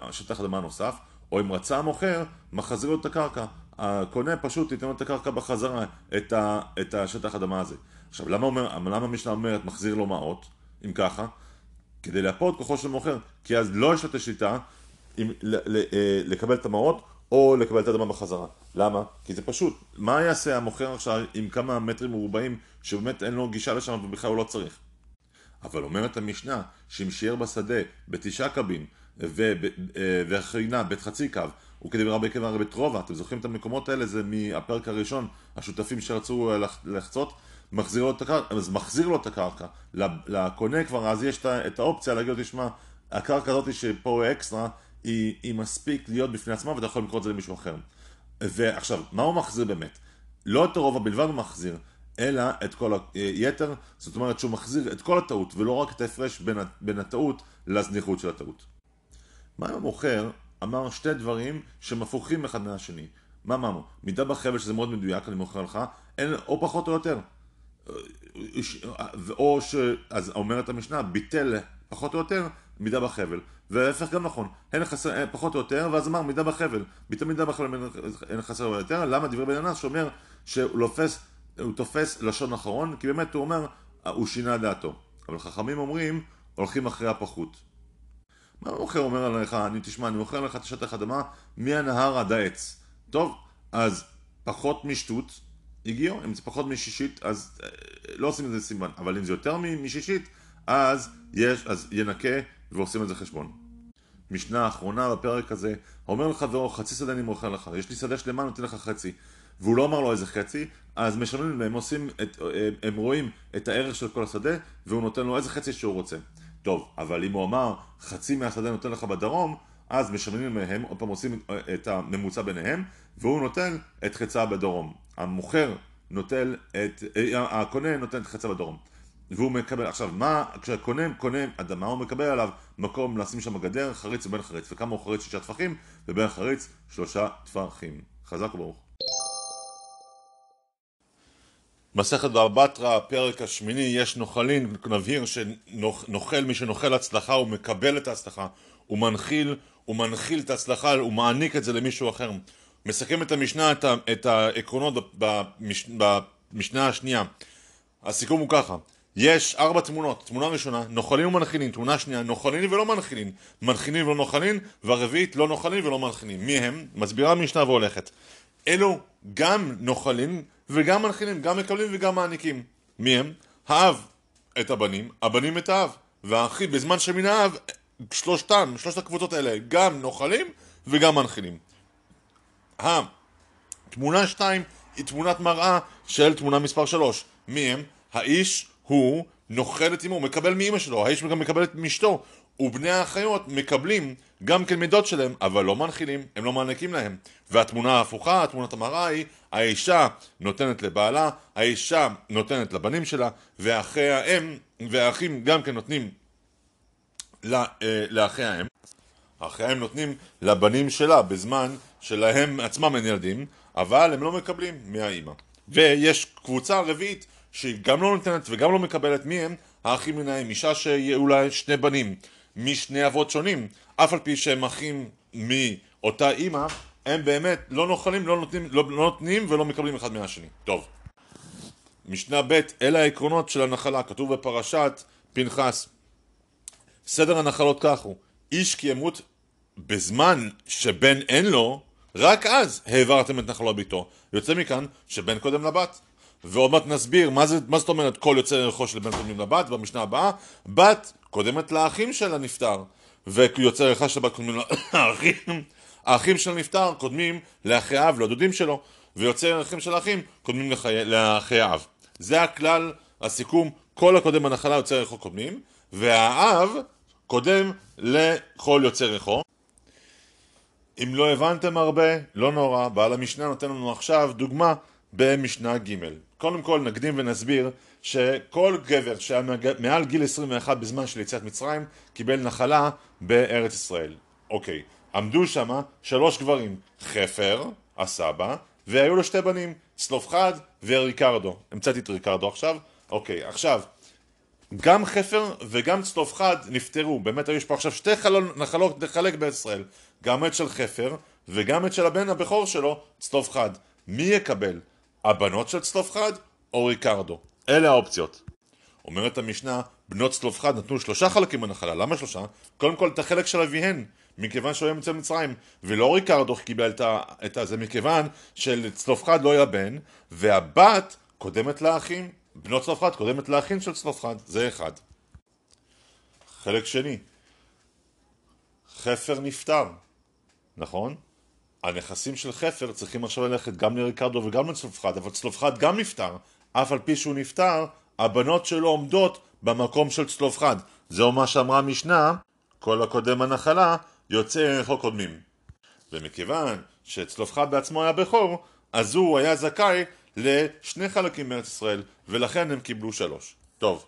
השטח אדמה נוסף, או אם רצה המוכר, מחזיר לו את הקרקע. הקונה פשוט ייתן לו את הקרקע בחזרה, את, ה, את השטח אדמה הזה. עכשיו, למה, אומר, למה המשנה אומרת מחזיר לו מעות, אם ככה? כדי להפות כוחו של מוכר, כי אז לא יש לו את השליטה אם, ל, ל, אה, לקבל את המעות או לקבל את האדמה בחזרה. למה? כי זה פשוט. מה יעשה המוכר עכשיו עם כמה מטרים מרובעים שבאמת אין לו גישה לשם ובכלל הוא לא צריך? אבל אומרת המשנה שאם שיער בשדה בתשעה קבין והכינה בית חצי קו וכדי ברבי קבע רבי טרובה, אתם זוכרים את המקומות האלה? זה מהפרק הראשון, השותפים שרצו לחצות, מחזיר לו את הקרקע, אז מחזיר לו את הקרקע. לקונה כבר אז יש את האופציה להגיד לו, תשמע, הקרקע הזאת שפה אקסטרה, היא, היא מספיק להיות בפני עצמה ואתה יכול למכור את זה למישהו אחר. ועכשיו, מה הוא מחזיר באמת? לא את הרוב הבלבד הוא מחזיר, אלא את כל היתר, זאת אומרת שהוא מחזיר את כל הטעות ולא רק את ההפרש בין, בין הטעות לזניחות של הטעות. מה אם המוכר אמר שתי דברים שהם הפוכים אחד מהשני? מה אמרנו? מידה בחבל שזה מאוד מדויק, אני מוכר לך, אין, או פחות או יותר. או ש... אז אומרת המשנה, ביטל פחות או יותר מידה בחבל. וההפך גם נכון, הן חסר, פחות או יותר, ואז אמר מידה בחבל. ביטל מידה בחבל אין חסר או יותר, למה דברי בן הנס שאומר שהוא לופס, הוא תופס לשון אחרון, כי באמת הוא אומר, הוא שינה דעתו. אבל חכמים אומרים, הולכים אחרי הפחות. מה המוכר אומר עליך, אני תשמע, אני מוכר לך את השטח אדמה מהנהר עד העץ. טוב, אז פחות משטות, הגיעו, אם זה פחות משישית, אז אה, לא עושים את זה סימן, אבל אם זה יותר משישית, אז יש, אז ינקה ועושים את זה חשבון. משנה אחרונה בפרק הזה, אומר לחברו, חצי שדה אני מוכר לך, יש לי שדה שלמה, נותן לך חצי. והוא לא אמר לו איזה חצי, אז משלמים להם, עושים, את, הם רואים את הערך של כל השדה, והוא נותן לו איזה חצי שהוא רוצה. טוב, אבל אם הוא אמר, חצי מהשדה נותן לך בדרום, אז משלמים להם, עוד פעם עושים את הממוצע ביניהם, והוא נותן את חצה בדרום. המוכר נוטל את, אה, הקונה נותן את חצה בדרום. והוא מקבל, עכשיו מה, כשהקונה קונה אדמה הוא מקבל עליו מקום לשים שם גדר, חריץ ובין חריץ, וכמה הוא חריץ שישה טפחים, ובין חריץ שלושה טפחים. חזק וברוך. מסכת בבא בתרא, הפרק השמיני, יש נוחלין, נבהיר שנוכל, מי שנוכל הצלחה הוא מקבל את ההצלחה, הוא מנחיל, הוא מנחיל את ההצלחה, הוא מעניק את זה למישהו אחר. מסכם את המשנה, את, ה, את העקרונות במש, במשנה השנייה. הסיכום הוא ככה, יש ארבע תמונות, תמונה ראשונה, נוחלין ומנחילין, תמונה שנייה, נוחלין ולא מנחילין, מנחילין ולא נוחלין, והרביעית לא נוחלין ולא מנחילין. מי הם? מסבירה המשנה והולכת. אלו גם נוחלין וגם מנחילין, גם מקבלים וגם מעניקים. מי הם? האב את הבנים, הבנים את האב, והאחים בזמן שמן האב, שלושתם, שלושת הקבוצות האלה, גם נוחלים וגם מנחילים. התמונה שתיים היא תמונת מראה של תמונה מספר שלוש. מי הם? האיש הוא נוכל את אמו, מקבל מאמא שלו, האיש גם מקבל את מאשתו, ובני האחיות מקבלים גם כן מידות שלהם, אבל לא מנחילים, הם לא מעניקים להם. והתמונה ההפוכה, תמונת המראה היא, האישה נותנת לבעלה, האישה נותנת לבנים שלה, ואחי האם והאחים גם כן נותנים אה, לאחי האם. האחי האם נותנים לבנים שלה בזמן שלהם עצמם אין ילדים, אבל הם לא מקבלים מהאימא. ויש קבוצה רביעית שהיא גם לא נותנת וגם לא מקבלת מי הם האחים מן האם, אישה לה שני בנים משני אבות שונים, אף על פי שהם אחים מאותה אימא, הם באמת לא נוחלים, לא נותנים, לא, לא נותנים ולא מקבלים אחד מהשני. טוב. משנה ב' אלה העקרונות של הנחלה, כתוב בפרשת פנחס. סדר הנחלות כך הוא, איש כי ימות בזמן שבן אין לו, רק אז העברתם את נחלו ביתו. יוצא מכאן שבן קודם לבת. ועוד מעט נסביר מה, זה, מה זאת אומרת כל יוצא ערכו של בן קודמים לבת במשנה הבאה. בת קודמת לאחים של הנפטר, ויוצא ערכה של בת קודמים לאחים. האחים של הנפטר קודמים לאחי האב, לדודים שלו, ויוצא ערכים של האחים קודמים לחיי, לאחי האב. זה הכלל, הסיכום, כל הקודם בנחלה יוצא ערכו קודמים, והאב קודם לכל יוצא ערכו. אם לא הבנתם הרבה, לא נורא, בעל המשנה נותן לנו עכשיו דוגמה במשנה ג'. קודם כל נקדים ונסביר שכל גבר שהיה מעל גיל 21 בזמן של יציאת מצרים קיבל נחלה בארץ ישראל. אוקיי, עמדו שם שלוש גברים, חפר, הסבא, והיו לו שתי בנים, צלופחד וריקרדו. המצאתי את ריקרדו עכשיו. אוקיי, עכשיו, גם חפר וגם צלופחד נפטרו. באמת יש פה עכשיו שתי חלון, נחלות לחלק בארץ ישראל. גם את של חפר וגם את של הבן הבכור שלו, צלופחד. מי יקבל? הבנות של צלופחד או ריקרדו? אלה האופציות. אומרת המשנה, בנות צלופחד נתנו שלושה חלקים בנחלה. למה שלושה? קודם כל את החלק של אביהן. מכיוון שהוא היה אצל מצרים, ולא ריקרדו קיבל את זה מכיוון שלצלופחד לא היה בן, והבת קודמת לאחים, בנות צלופחד קודמת לאחים של צלופחד, זה אחד. חלק שני, חפר נפטר, נכון? הנכסים של חפר צריכים עכשיו ללכת גם לריקרדו וגם לצלופחד, אבל צלופחד גם נפטר, אף על פי שהוא נפטר, הבנות שלו עומדות במקום של צלופחד. זהו מה שאמרה המשנה, כל הקודם הנחלה, יוצא ערכו קודמים. ומכיוון שצלופחד בעצמו היה בכור, אז הוא היה זכאי לשני חלקים מארץ ישראל, ולכן הם קיבלו שלוש. טוב,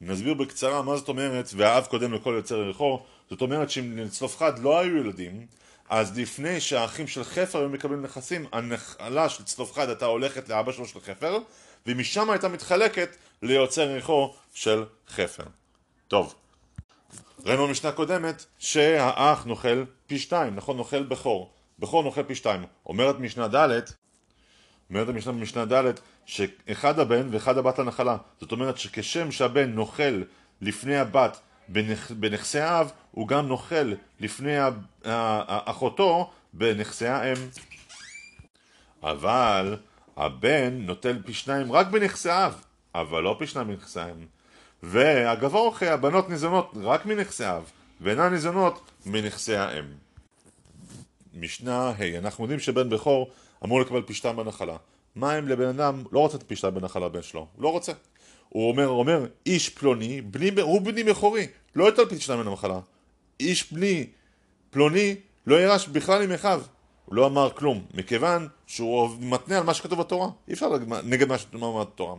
נסביר בקצרה מה זאת אומרת, והאב קודם לכל יוצר ערכו, זאת אומרת שאם לצלופחד לא היו ילדים, אז לפני שהאחים של חפר היו מקבלים נכסים, הנחלה של צלופחד הייתה הולכת לאבא שלו של חפר, ומשם הייתה מתחלקת ליוצר ערכו של חפר. טוב, ראינו במשנה קודמת שהאח נוכל פי שתיים, נכון? נוכל בכור. בכור נוכל פי שתיים. אומרת משנה ד' אומרת המשנה במשנה ד' שאחד הבן ואחד הבת לנחלה. זאת אומרת שכשם שהבן נוכל לפני הבת בנכ... בנכסי האב, הוא גם נוכל לפני אחותו בנכסי האם. אבל הבן נוטל פי שניים רק בנכסי האב, אבל לא פי שניים בנכסי האם. והגבור אחרי הבנות ניזונות רק מנכסי האב, ואינן ניזונות מנכסי האם. משנה ה' hey, אנחנו יודעים שבן בכור אמור לקבל פי שתיים בנחלה. מה אם לבן אדם לא רוצה את פי שתיים בנחלה בן שלו? הוא לא רוצה. הוא אומר, אומר, איש פלוני, בני, הוא בני בכורי, לא יותר פי שתיים בנחלה. איש בני פלוני לא ירש בכלל עם אחיו. הוא לא אמר כלום, מכיוון שהוא מתנה על מה שכתוב בתורה. אי אפשר נגד מה שכתוב בתורה.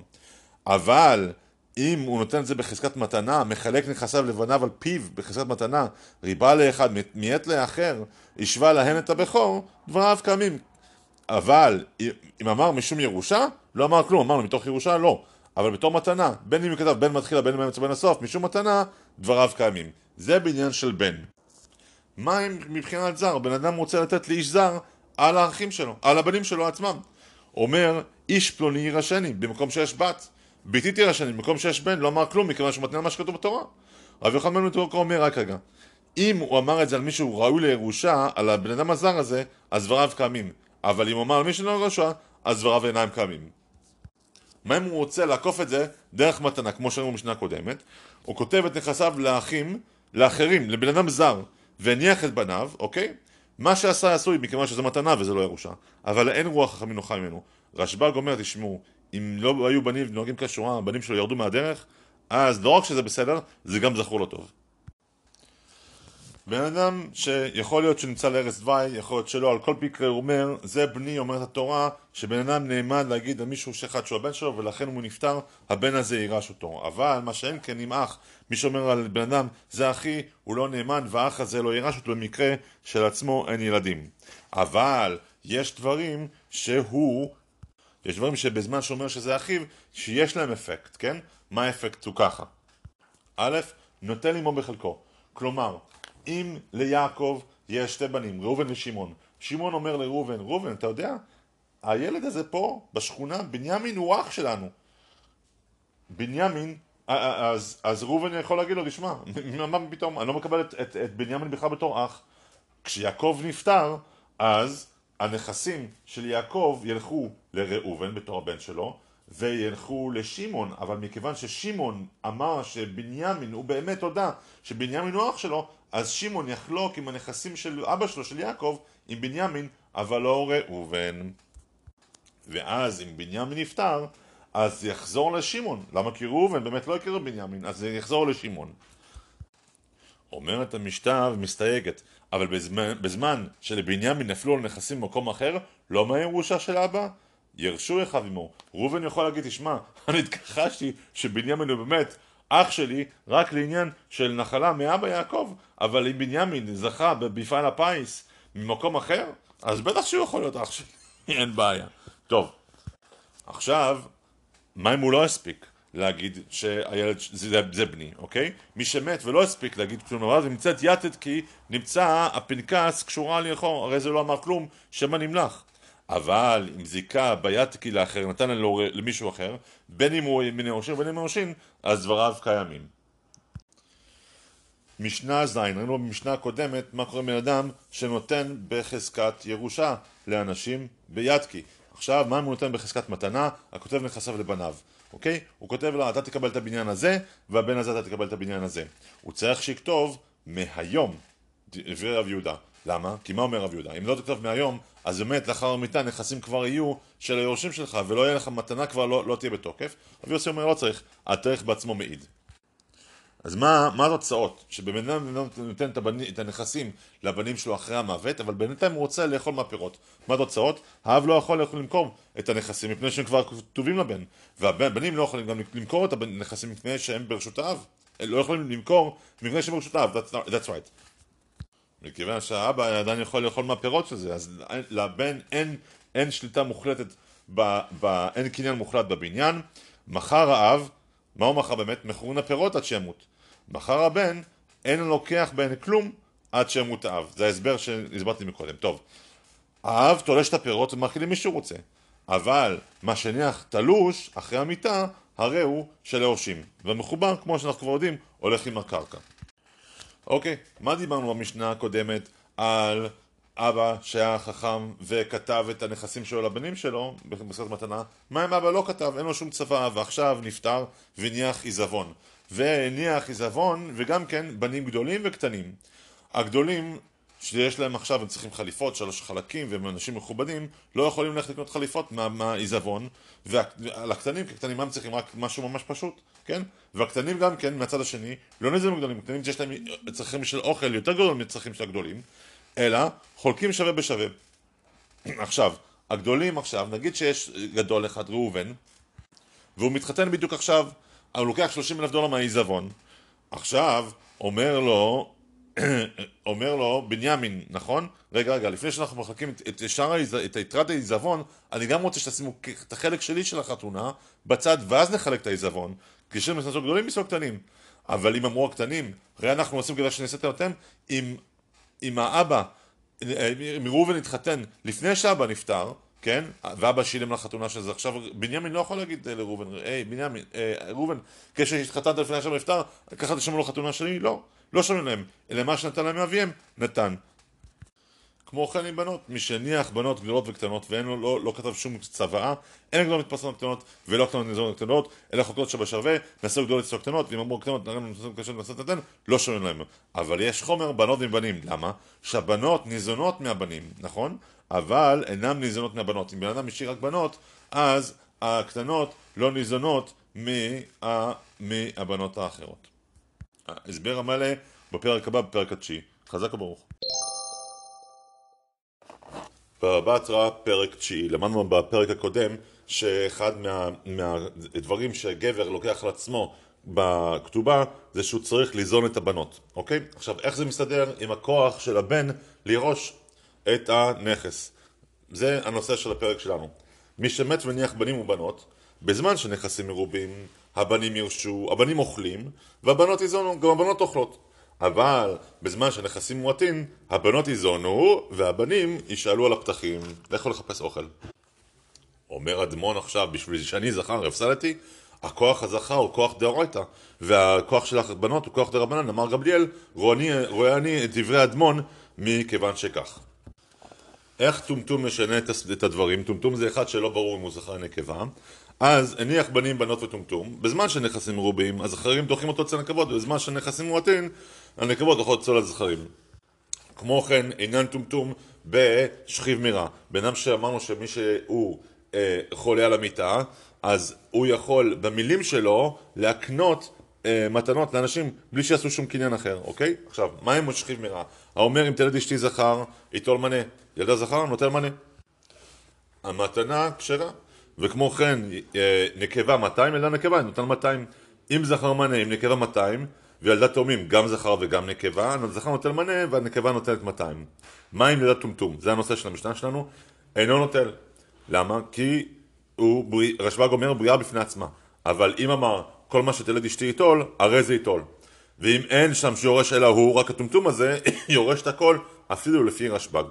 אבל אם הוא נותן את זה בחזקת מתנה, מחלק נכסיו לבניו על פיו בחזקת מתנה, ריבה לאחד, מעת לאחר, השווה להן את הבכור, דבריו קמים. אבל אם אמר משום ירושה, לא אמר כלום, אמרנו מתוך ירושה לא. אבל בתור מתנה, בין אם הוא כתב בין מתחילה בין אם בין הסוף, משום מתנה, דבריו קיימים. זה בעניין של בן. מה אם מבחינת זר? בן אדם רוצה לתת לאיש זר על האחים שלו, על הבנים שלו עצמם. אומר, איש פלוני יירשני, במקום שיש בת. ביתי תירשני, במקום שיש בן, לא אמר כלום, מכיוון שהוא מתנה מה שכתוב בתורה. רבי יוחנן בן מתוקו אומר רק רגע, אם הוא אמר את זה על מישהו ראוי לירושה, על הבן אדם הזר הזה, אז דבריו קיימים. אבל אם הוא אמר על מישהו לא ירושה, אז דבריו אינם קיימים. מה אם הוא רוצה לעקוף את זה דרך מתנה, כמו שראינו במשנה הקודמת? הוא כותב את נכסיו לאחים, לאחרים, לבן אדם זר, והניח את בניו, אוקיי? מה שעשה עשוי מכיוון שזה מתנה וזה לא ירושה. אבל אין רוח חכמים נוחה ממנו. רשב"ג אומר, תשמעו, אם לא היו בנים נוהגים כשורה, הבנים שלו ירדו מהדרך, אז לא רק שזה בסדר, זה גם זכור לו טוב. בן אדם שיכול להיות שנמצא לארץ דווי, יכול להיות שלא, על כל פיקרה הוא אומר, זה בני, אומרת התורה, שבן אדם נעמד להגיד על מישהו שאחד שהוא הבן שלו, ולכן הוא נפטר, הבן הזה יירש אותו. אבל מה שאין כן עם אח, מי שאומר על בן אדם, זה אחי, הוא לא נאמן, והאח הזה לא יירש אותו במקרה של עצמו אין ילדים. אבל יש דברים שהוא יש דברים שבזמן שאומר שזה אחיו, שיש להם אפקט, כן? מה האפקט הוא ככה. א', נותן עמו בחלקו. כלומר, אם ליעקב יש שתי בנים, ראובן ושמעון, שמעון אומר לראובן, ראובן, אתה יודע, הילד הזה פה, בשכונה, בנימין הוא אח שלנו. בנימין, אז, אז ראובן יכול להגיד לו, תשמע, מה פתאום, אני לא מקבל את, את, את בנימין בכלל בתור אח. כשיעקב נפטר, אז הנכסים של יעקב ילכו לראובן בתור הבן שלו וילכו לשמעון, אבל מכיוון ששמעון אמר שבנימין, הוא באמת הודה שבנימין הוא אח שלו, אז שמעון יחלוק עם הנכסים של אבא שלו, של יעקב, עם בנימין, אבל לא ראובן. ואז אם בנימין נפטר, אז יחזור לשמעון. למה? כי ראובן באמת לא הכיר בנימין, אז יחזור לשמעון. אומרת המשתה ומסתייגת, אבל בזמן, בזמן שלבנימין נפלו על נכסים במקום אחר, לא מהירושה של אבא, ירשו אחיו עמו. ראובן יכול להגיד, תשמע, *laughs* אני התכחשתי שבנימין הוא באמת אח שלי רק לעניין של נחלה מאבא יעקב, אבל אם בנימין זכה במפעל הפיס ממקום אחר, אז בטח שהוא יכול להיות אח שלי, *laughs* אין בעיה. טוב, עכשיו, מה אם הוא לא הספיק להגיד שהילד זה, זה בני, אוקיי? מי שמת ולא הספיק להגיד כלום דבר, ונמצאת יתד כי נמצא הפנקס קשורה יחו, הרי זה לא אמר כלום, שמא נמלך. אבל אם זיקה ביתקי לאחר נתן לו למישהו אחר, בין אם הוא מן היורשים ובין אם היורשים, אז דבריו קיימים. משנה ז', ראינו במשנה הקודמת מה קורה בן אדם שנותן בחזקת ירושה לאנשים ביתקי. עכשיו, מה אם הוא נותן בחזקת מתנה? הכותב נכסיו לבניו, אוקיי? הוא כותב לו, אתה תקבל את הבניין הזה, והבן הזה אתה תקבל את הבניין הזה. הוא צריך שיכתוב מהיום, דברי רב יהודה. למה? כי מה אומר רב יהודה? אם לא תכתוב מהיום, אז באמת לאחר המיטה נכסים כבר יהיו של היורשים שלך, ולא יהיה לך מתנה כבר לא, לא תהיה בתוקף. רב יוסי אומר לא צריך, התאריך בעצמו מעיד. אז מה, מה התוצאות? שבן אדם נותן את, הבני, את הנכסים לבנים שלו אחרי המוות, אבל בינתיים הוא רוצה לאכול מהפירות. מה התוצאות? האב לא יכול לאכול למכור את הנכסים מפני שהם כבר כתובים לבן, והבנים לא יכולים גם למכור את הנכסים מפני שהם ברשות האב. לא יכולים למכור מפני שהם ברשות האב, that's, that's right. מכיוון שהאבא עדיין יכול לאכול מהפירות של זה, אז לבן אין, אין שליטה מוחלטת, ב, ב, אין קניין מוחלט בבניין. מחר האב, מה הוא מכר באמת? מכרון הפירות עד שימות. מחר הבן, אין לו לוקח בהן כלום עד שימות האב. זה ההסבר שהסברתי מקודם. טוב, האב תולש את הפירות ומאכיל למי שהוא רוצה. אבל מה שניח תלוש אחרי המיטה, הרי הוא של היורשים. והמחובר, כמו שאנחנו כבר יודעים, הולך עם הקרקע. אוקיי, מה דיברנו במשנה הקודמת על אבא שהיה חכם וכתב את הנכסים שלו לבנים שלו במסכת מתנה? מה אם אבא לא כתב? אין לו שום צבא ועכשיו נפטר והניח עיזבון. והניח עיזבון וגם כן בנים גדולים וקטנים. הגדולים שיש להם עכשיו, הם צריכים חליפות, שלוש חלקים, והם אנשים מכובדים, לא יכולים ללכת לקנות חליפות מהעיזבון, ועל הקטנים, כי הקטנים הם צריכים רק משהו ממש פשוט, כן? והקטנים גם כן, מהצד השני, לא נזירים גדולים, קטנים שיש להם צרכים של אוכל יותר גדול מצרכים של הגדולים, אלא חולקים שווה בשווה. *clears throat* עכשיו, הגדולים עכשיו, נגיד שיש גדול אחד, ראובן, והוא מתחתן בדיוק עכשיו, הוא לוקח 30 אלף דולר מהעיזבון, עכשיו אומר לו *clears throat* אומר לו, בנימין, נכון? רגע, רגע, לפני שאנחנו מחלקים את, את שאר את יתרת העיזבון, אני גם רוצה שתשימו את החלק שלי של החתונה בצד, ואז נחלק את העיזבון. לנו מסנסות גדולים מסוג קטנים. אבל אם אמרו הקטנים, הרי אנחנו עושים כדי שנעשה אותם, אם, אם האבא, אם ראובן התחתן לפני שאבא נפטר, כן? ואבא שילם לחתונה של זה. עכשיו, בנימין לא יכול להגיד לראובן, היי, בנימין, אה, ראובן, כשהתחתנת לפני שאבא נפטר, ככה תשמעו לו חתונה שלי? לא. לא שומעים להם, אלא מה שנתן להם מאביהם, נתן. כמו כן עם בנות, מי שהניח בנות גדולות וקטנות ואין לו, לא, לא כתב שום צוואה, אין גדולות מתפרסמות קטנות ולא קטנות נזונות קטנות, אלא חוקות שבשווה, נעשו גדולות אצלו קטנות, ואם אמרו קטנות, נראה לנו קשות ונעשו נתן, לא שומעים להם. אבל יש חומר בנות מבנים, למה? שהבנות ניזונות מהבנים, נכון? אבל אינן ניזונות מהבנות. אם בן אדם השאיר רק בנות, אז הקטנות לא ניזונות מה, מהבנות האחרות. ההסבר המלא בפרק הבא, בפרק התשיעי. חזק וברוך. בבתרא, פרק תשיעי. למדנו בפרק הקודם שאחד מה, מהדברים שגבר לוקח על עצמו בכתובה זה שהוא צריך ליזון את הבנות, אוקיי? עכשיו, איך זה מסתדר עם הכוח של הבן לירוש את הנכס? זה הנושא של הפרק שלנו. מי שמת מניח בנים ובנות, בזמן שנכסים מרובים, הבנים ירשו, הבנים אוכלים, והבנות יזונו, גם הבנות אוכלות. אבל בזמן שנכסים מועטים, הבנות יזונו, והבנים ישאלו על הפתחים, לכו לחפש אוכל. אומר אדמון עכשיו, בשביל שאני זכר הפסדתי, הכוח הזכר הוא כוח דאורייתא, והכוח של הבנות הוא כוח דרבנן, אמר גבליאל, רואה אני את דברי אדמון מכיוון שכך. איך טומטום משנה את הדברים? טומטום זה אחד שלא ברור אם הוא זכר נקבה, אז הניח בנים בנות וטומטום, בזמן שנכסים מרובים, הזכרים דוחים אותו אצל הנקבות, ובזמן שנכסים מועטים, הנקבות דוחות אצל הזכרים. כמו כן, אינן טומטום בשכיב מירה. בן אדם שאמרנו שמי שהוא אה, חולה על המיטה, אז הוא יכול במילים שלו להקנות אה, מתנות לאנשים בלי שיעשו שום קניין אחר, אוקיי? עכשיו, מה עם שכיב מירה? האומר אם תלד אשתי זכר, ייטול מנה. ילדה זכר, נוטל מנה. המתנה כשרה. וכמו כן אה, נקבה 200, ילדה נקבה נותן 200. אם זכר מנה עם נקבה 200, וילדה תאומים גם זכר וגם נקבה, הזכר נוטל מנה והנקבה נוטלת 200. מה עם ילדת טומטום? זה הנושא של המשנה שלנו. אינו נוטל. למה? כי הוא, רשב"ג אומר בריאה בפני עצמה. אבל אם אמר כל מה שתלד אשתי ייטול, הרי זה ייטול. ואם אין שם שיורש אלא הוא, רק הטומטום הזה, *coughs* יורש את הכל, אפילו לפי רשב"ג.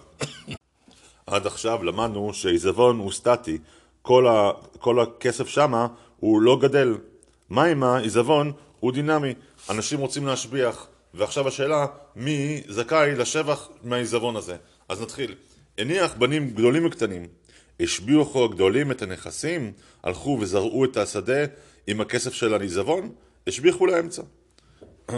*coughs* עד עכשיו למדנו שעיזבון הוא סטטי, כל, ה, כל הכסף שמה הוא לא גדל. מה עם העיזבון? הוא דינמי. אנשים רוצים להשביח, ועכשיו השאלה, מי זכאי לשבח מהעיזבון הזה? אז נתחיל. הניח בנים גדולים וקטנים, השביחו הגדולים את הנכסים, הלכו וזרעו את השדה עם הכסף של העיזבון, השביחו לאמצע.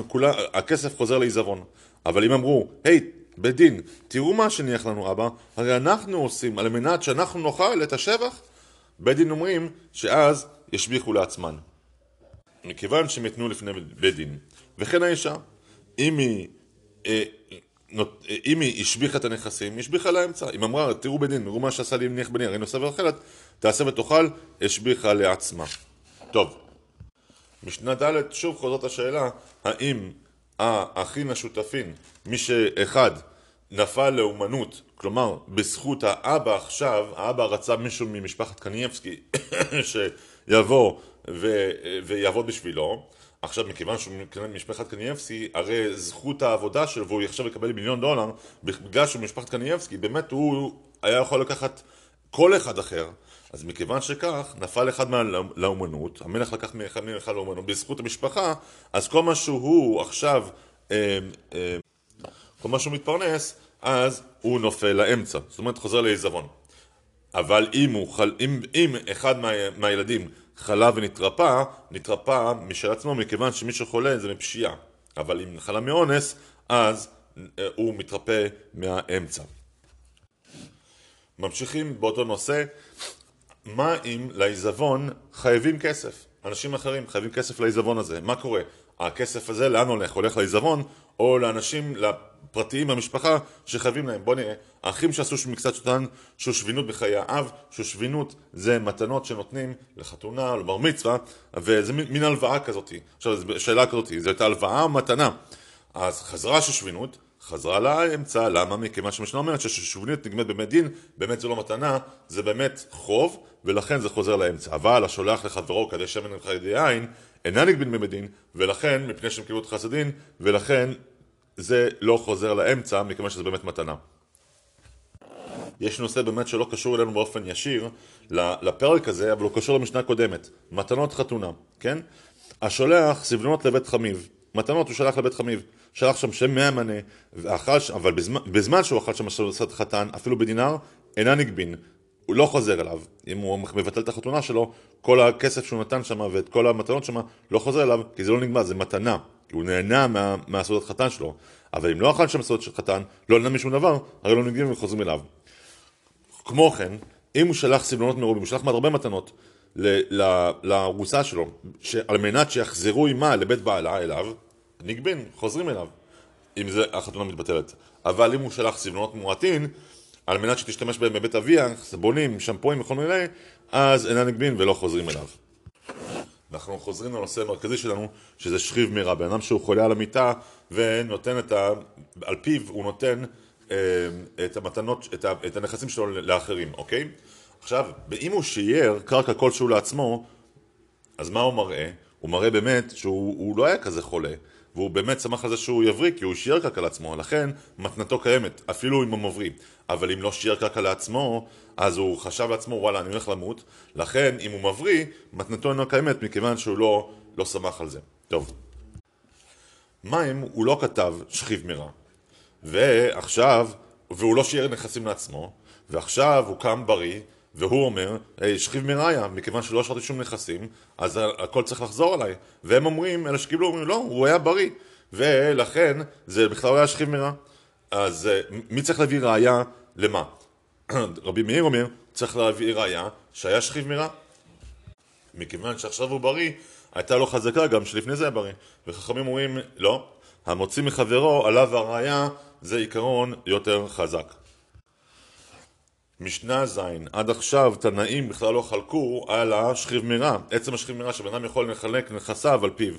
כולה, הכסף חוזר לעיזבון. אבל אם אמרו, היי, בית דין, תראו מה שניח לנו אבא, הרי אנחנו עושים על מנת שאנחנו נאכל את השבח, בית דין אומרים שאז ישביחו לעצמן. מכיוון שהם יתנו לפני בית דין. וכן האישה, אם היא, אה, נות, אה, אם היא השביחה את הנכסים, היא השביחה לאמצע. אם אמרה, תראו בית דין, תראו מה שעשה לי מניח בני, הרי נוסע ואוכלת, תעשה ותאכל, השביחה לעצמה. טוב, משנה ד' שוב חוזרת השאלה, האם האחים השותפים, מי שאחד נפל לאומנות, כלומר בזכות האבא עכשיו, האבא רצה מישהו ממשפחת קנייבסקי *coughs* שיבוא ו... ויעבוד בשבילו, עכשיו מכיוון שהוא משפחת קנייבסקי, הרי זכות העבודה שלו והוא עכשיו יקבל מיליון דולר, בגלל שהוא משפחת קנייבסקי, באמת הוא היה יכול לקחת כל אחד אחר. אז מכיוון שכך, נפל אחד לאומנות, המלך לקח מאחד מאחד לאומנות, בזכות המשפחה, אז כל מה שהוא עכשיו, אה, אה, כל מה שהוא מתפרנס, אז הוא נופל לאמצע, זאת אומרת חוזר לעיזבון. אבל אם, הוא, אם, אם אחד מה, מהילדים חלה ונתרפא, נתרפא משל עצמו מכיוון שמי שחולה זה מפשיעה. אבל אם חלה מאונס, אז אה, הוא מתרפא מהאמצע. ממשיכים באותו נושא, מה אם לעיזבון חייבים כסף? אנשים אחרים חייבים כסף לעיזבון הזה, מה קורה? הכסף הזה לאן הולך? הולך לעיזבון או לאנשים, לפרטיים במשפחה שחייבים להם? בוא נראה, האחים שעשו מקצת שותן שושבינות בחיי האב, שושבינות זה מתנות שנותנים לחתונה לבר מצווה וזה מין הלוואה כזאת. עכשיו שאלה כזאת, זו הייתה הלוואה או מתנה? אז חזרה שושבינות חזרה לאמצע, למה? מכיוון שמשנה אומרת ששושבינית נגמרת באמת דין, באמת זו לא מתנה, זה באמת חוב, ולכן זה חוזר לאמצע. אבל השולח לחברו כדי שמן ממך ידי עין, אינה נגבין באמת דין, ולכן, מפני שהם קיבלו את חסדין, ולכן זה לא חוזר לאמצע, מכיוון שזה באמת מתנה. יש נושא באמת שלא קשור אלינו באופן ישיר לפרק הזה, אבל הוא קשור למשנה הקודמת. מתנות חתונה, כן? השולח סבלונות לבית חמיב. מתנות הוא שלח לבית חמיב. שלח שם שם מהמנה, ואכל, אבל בזמן, בזמן שהוא אכל שם מסעדת חתן, אפילו בדינר, אינה נגבין. הוא לא חוזר אליו. אם הוא מבטל את החתונה שלו, כל הכסף שהוא נתן שם ואת כל המתנות שם לא חוזר אליו, כי זה לא נגמר, זה מתנה. הוא נהנה מה, מהסעודת חתן שלו. אבל אם לא אכל שם סעודת חתן, לא נהנה משום דבר, הרי לא נגבים וחוזרים אליו. כמו כן, אם הוא שלח סבלונות מרובים, הוא שלח הרבה מתנות לארוסה שלו, על מנת שיחזרו עימה לבית בעלה אליו, נגבין, חוזרים אליו, אם זה החתונה מתבטלת. אבל אם הוא שלח סבלונות מועטין, על מנת שתשתמש בהם בבית אביה, סבונים, שמפויים וכל מיני, אז אינה נגבין ולא חוזרים אליו. אנחנו חוזרים לנושא המרכזי שלנו, שזה שכיב מרע, בן אדם שהוא חולה על המיטה ונותן את ה... על פיו הוא נותן אה, את המתנות, את, ה... את הנכסים שלו לאחרים, אוקיי? עכשיו, אם הוא שייר קרקע כלשהו לעצמו, אז מה הוא מראה? הוא מראה באמת שהוא לא היה כזה חולה. והוא באמת שמח על זה שהוא יבריא כי הוא שיער קרקע לעצמו, לכן מתנתו קיימת, אפילו אם הוא מבריא. אבל אם לא שיער קרקע לעצמו, אז הוא חשב לעצמו וואלה אני הולך למות, לכן אם הוא מבריא, מתנתו אינו קיימת מכיוון שהוא לא, לא שמח על זה. טוב. מים הוא לא כתב שכיב מרע, ועכשיו, והוא לא שיער נכסים לעצמו, ועכשיו הוא קם בריא והוא אומר, שכיב מראיה, מכיוון שלא השארתי שום נכסים, אז הכל צריך לחזור עליי. והם אומרים, אלה שקיבלו, אומרים, לא, הוא היה בריא. ולכן, זה בכלל לא היה שכיב מרע. אז אה, מי צריך להביא ראיה למה? *clears throat* רבי מאיר אומר, צריך להביא ראיה שהיה שכיב מרע. מכיוון שעכשיו הוא בריא, הייתה לו חזקה גם שלפני זה היה בריא. וחכמים אומרים, לא, המוציא מחברו, עליו הראיה, זה עיקרון יותר חזק. משנה ז', עד עכשיו תנאים בכלל לא חלקו על השכיב מרע, עצם השכיב מרע שבן אדם יכול לחלק נכסיו על פיו.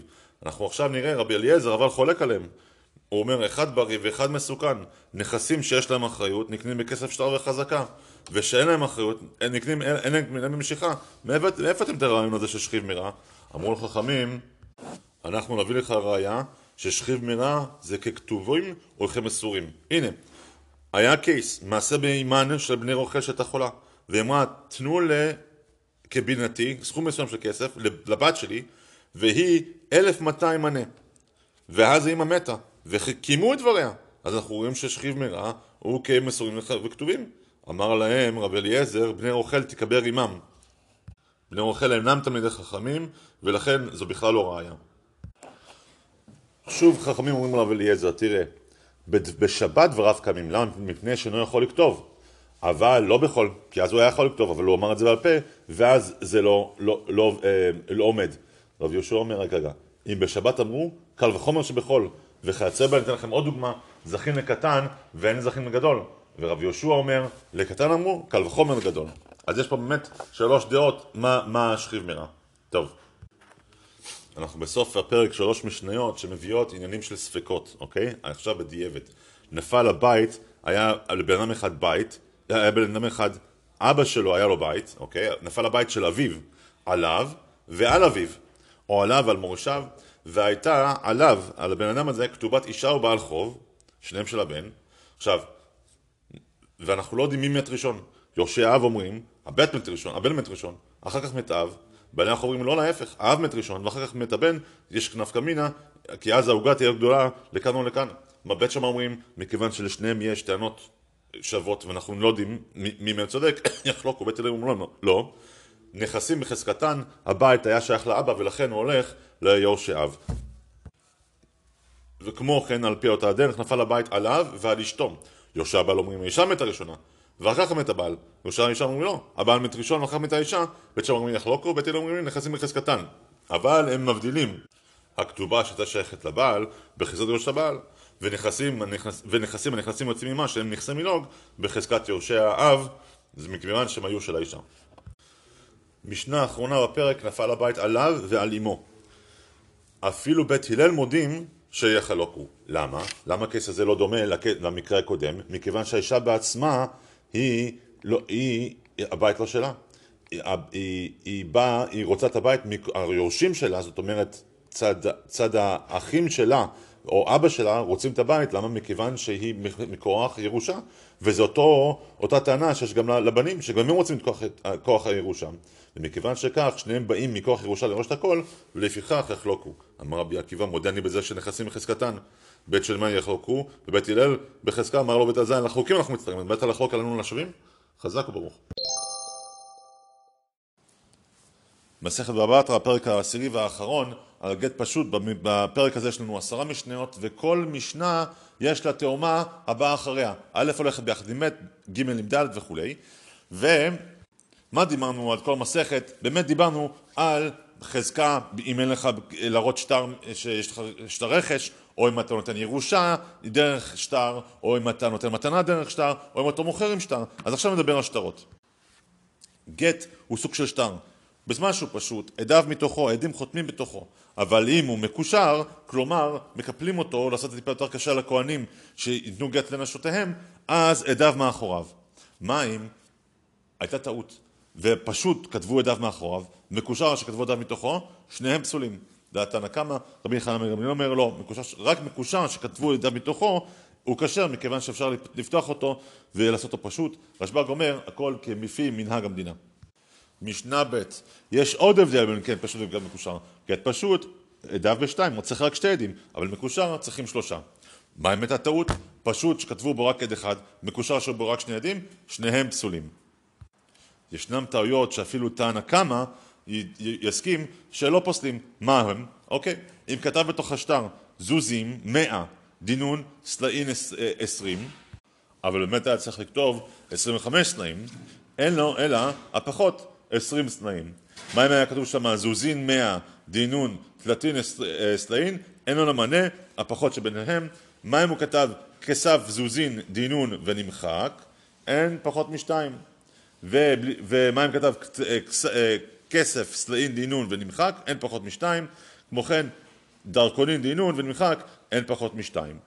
אנחנו עכשיו נראה רבי אליעזר אבל חולק עליהם. הוא אומר אחד בריא ואחד מסוכן. נכסים שיש להם אחריות נקנים בכסף שטר וחזקה, ושאין להם אחריות נקנים, אין, להם משיכה. מאיפה אתם את הרעיון הזה של שכיב מרע? אמרו לחכמים, אנחנו נביא לך ראייה ששכיב מרע זה ככתובים או כמסורים. הנה, היה קייס, מעשה באימן של בני רוכשת החולה, והיא אמרה, תנו כבינתי סכום מסוים של כסף לבת שלי, והיא 1,200 מנה. ואז האמא מתה, וקיימו את דבריה. אז אנחנו רואים ששכיב מרע הוא כמסורים וכתובים. אמר להם רבי אליעזר, בני רוכל תקבר עמם. בני רוכל אינם תלמידי חכמים, ולכן זו בכלל לא ראייה. שוב חכמים אומרים לרב אליעזר, תראה, בשבת דבריו קמים, למה? מפני שאינו יכול לכתוב. אבל לא בכל, כי אז הוא היה יכול לכתוב, אבל הוא אמר את זה בעל פה, ואז זה לא, לא, לא, אה, לא עומד. רב יהושע אומר, רגע, רגע, אם בשבת אמרו, קל וחומר שבכל, וכיוצא בה, אני אתן לכם עוד דוגמה, זכין לקטן ואין זכין לגדול. ורב יהושע אומר, לקטן אמרו, קל וחומר לגדול. אז יש פה באמת שלוש דעות, מה, מה השכיב מרע. טוב. אנחנו בסוף הפרק שלוש משניות שמביאות עניינים של ספקות, אוקיי? עכשיו בדיעבד. נפל הבית, היה לבן אדם אחד בית, היה בן אדם אחד, אבא שלו היה לו בית, אוקיי? נפל הבית של אביו עליו ועל אביו, או עליו על מורשיו, והייתה עליו, על הבן אדם הזה, כתובת אישה ובעל חוב, שניהם של הבן. עכשיו, ואנחנו לא יודעים מי מת ראשון. יורשי אב אומרים, הבן מת ראשון, הבן מת ראשון, אחר כך מת אב, בעלי אנחנו אומרים לא להפך, האב מת ראשון ואחר כך מת הבן, יש נפקא מינה, כי אז העוגה תהיה גדולה לכאן או לכאן. בבית שם אומרים, מכיוון שלשניהם יש טענות שוות ואנחנו לא יודעים מי מהם צודק, *coughs* יחלוקו, בית אלוהים אומרים לא. נכסים בחזקתן, הבית היה שייך לאבא ולכן הוא הולך ליורשי אב. וכמו כן על פי אותה הדרך נפל הבית עליו ועל אשתו. יורשי הבעל אומרים האישה מתה ראשונה ואחר כך מת הבעל. יורשי האישה אומרים לא, הבעל מת ראשון ואחר מת האישה, בית שם אומרים יחלוקו, בית אל אומרים נכסים בחזקתן. אבל הם מבדילים הכתובה שהייתה שייכת לבעל בחזקת יורש הבעל ונכסים, הנכנס, ונכסים הנכנסים יוצאים ממה שהם נכסי מילוג בחזקת יורשי האב זה מכיוון שהם היו של האישה. משנה אחרונה בפרק נפל הבית עליו ועל אמו. אפילו בית הלל מודים שיחלוקו. למה? למה הקייס הזה לא דומה למקרה הקודם? מכיוון שהאישה בעצמה היא, לא, היא, הבית לא שלה. היא, היא, היא באה, היא רוצה את הבית, היורשים שלה, זאת אומרת צד, צד האחים שלה או אבא שלה רוצים את הבית, למה? מכיוון שהיא מכוח ירושה. וזו אותו, אותה טענה שיש גם לבנים, שגם הם רוצים את כוח, כוח הירושה. ומכיוון שכך, שניהם באים מכוח ירושה לראש את הכל ולפיכך יחלוקו. אמר רבי עקיבא, מודה אני בזה שנכסים בחזקתן בית של מה יחלוקו ובית הלל בחזקה אמר לו בית הזין לחלוקים אנחנו מצטרפים, בית הלחוק עלינו לשווים חזק וברוך מסכת בבא הפרק העשירי והאחרון, על גט פשוט, בפרק הזה יש לנו עשרה משניות, וכל משנה יש לה תאומה הבאה אחריה. א' הולכת ביחד עם ב', ג' עם ד' וכולי. ומה דיברנו על כל המסכת? באמת דיברנו על חזקה, אם אין לך להראות שטר, שיש לך שטר רכש, או אם אתה נותן ירושה דרך שטר, או אם אתה נותן מתנה דרך שטר, או אם אתה מוכר עם שטר. אז עכשיו נדבר על שטרות. גט הוא סוג של שטר. בזמן שהוא פשוט, עדיו מתוכו, עדים חותמים בתוכו. אבל אם הוא מקושר, כלומר, מקפלים אותו לעשות את טיפה יותר קשה לכהנים שייתנו גט לנשותיהם, אז עדיו מאחוריו. מה אם הייתה טעות, ופשוט כתבו עדיו מאחוריו, מקושר שכתבו עדיו מתוכו, שניהם פסולים. דעת תנא קמא, רבי חנן גמליאל אומר לא, מקושר, רק מקושר שכתבו עדיו מתוכו הוא כשר מכיוון שאפשר לפתוח אותו ולעשות אותו פשוט. רשב"ג אומר, הכל כמפי מנהג המדינה. משנה ב', יש עוד הבדל בין כן פשוט וגם מקושר. גט פשוט, עדיו בשתיים, הוא צריך רק שתי עדים, אבל מקושר צריכים שלושה. מה האמת הטעות? פשוט שכתבו בו רק עד אחד, מקושר שהיו בו רק שני עדים, שניהם פסולים. ישנם טעויות שאפילו תנא קמא יסכים שלא פוסלים. מה הם? אוקיי, אם כתב בתוך השטר זוזים מאה, דינון סלעין עשרים, אבל באמת היה צריך לכתוב עשרים וחמש סלעים, אין לו אלא הפחות עשרים סלעים. מה אם היה כתוב שם זוזין מאה, דינון, תלתין אה, סלעין, אין לו למענה, הפחות שביניהם. מה אם הוא כתב כסף זוזין, דינון ונמחק, אין פחות משתיים. ומה אם כתב כסף, סלעין, דינון ונמחק, אין פחות משתיים, כמו כן דרכונין, דינון ונמחק, אין פחות משתיים.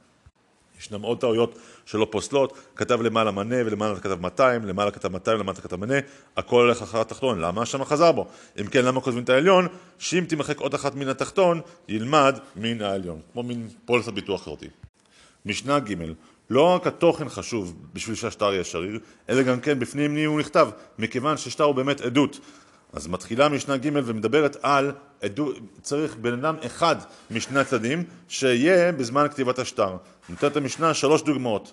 ישנם עוד טעויות שלא פוסלות, כתב למעלה מנה ולמעלה כתב 200, למעלה כתב 200 ולמטה כתב מנה, הכל הולך אחר התחתון, למה שם חזר בו? אם כן, למה כותבים את העליון? שאם תמחק עוד אחת מן התחתון, ילמד מן העליון, כמו מין פוליסת ביטוח כזאתי. משנה ג' לא רק התוכן חשוב בשביל שהשטר יהיה שריר, אלא גם כן בפנים מי הוא נכתב, מכיוון ששטר הוא באמת עדות. אז מתחילה משנה ג' ומדברת על, עדות, צריך בן אדם אחד משני הצדדים שיהיה בזמן כתיבת השטר. נותנת המשנה שלוש דוגמאות,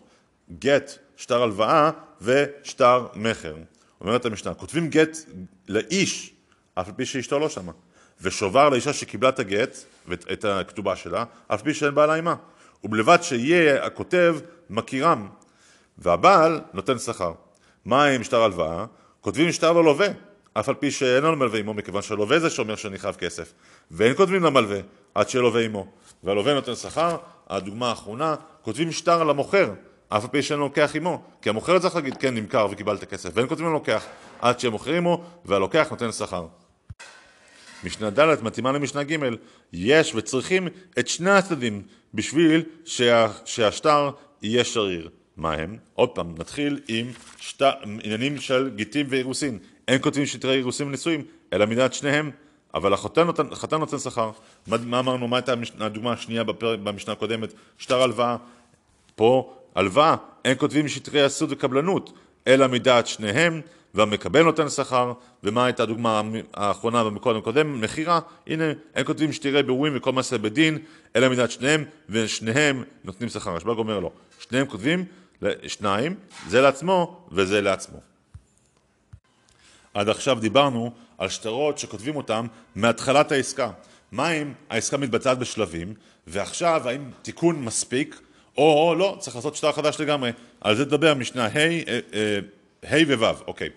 גט, שטר הלוואה ושטר מכר. אומרת המשנה, כותבים גט לאיש, אף על פי שאשתו לא שמה, ושובר לאישה שקיבלה את הגט ואת הכתובה שלה, אף פי שאין בעלה עימה. ובלבד שיהיה הכותב מכירם, והבעל נותן שכר. מה עם שטר הלוואה? כותבים שטר לא לווה, אף על פי שאין לו מלווה עמו, מכיוון שהלווה זה שאומר שאני חייב כסף. ואין כותבים למלווה עד שיהיה לווה עמו. והלווה נותן שכר, הדוגמה האחרונה, כותבים שטר למוכר, אף על פי שאין לו לוקח עמו. כי המוכר צריך להגיד, כן, נמכר וקיבלת כסף. ואין כותבים ללוקח עד שיהיה מוכר עמו, והלוקח נותן שכר. משנה ד' מתאימה למשנה ג', יש וצריכים את שני הצדדים בשביל שה, שהשטר יהיה שריר. מה הם? עוד פעם, נתחיל עם שט... עניינים של גיטים ואירוסין. אין כותבים שטרי אירוסין ונשואים, אלא מידת שניהם, אבל החתן נותן, נותן שכר. מה, מה אמרנו, מה הייתה הדוגמה השנייה בפר... במשנה הקודמת? שטר הלוואה. פה, הלוואה, אין כותבים שטרי הסוד וקבלנות, אלא מידת שניהם, והמקבל נותן שכר, ומה הייתה הדוגמה האחרונה במקודם קודם? מכירה, הנה, הם כותבים שתראה בירורים וכל מעשה בדין, אלא מידת שניהם, ושניהם נותנים שכר. השב"ג אומר לא, שניהם כותבים, שניים, זה לעצמו וזה לעצמו. עד עכשיו דיברנו על שטרות שכותבים אותם מהתחלת העסקה. מה אם העסקה מתבצעת בשלבים, ועכשיו האם תיקון מספיק, או לא, צריך לעשות שטר חדש לגמרי. על זה תדבר משנה ה' אה, אה, ה' וו', אוקיי.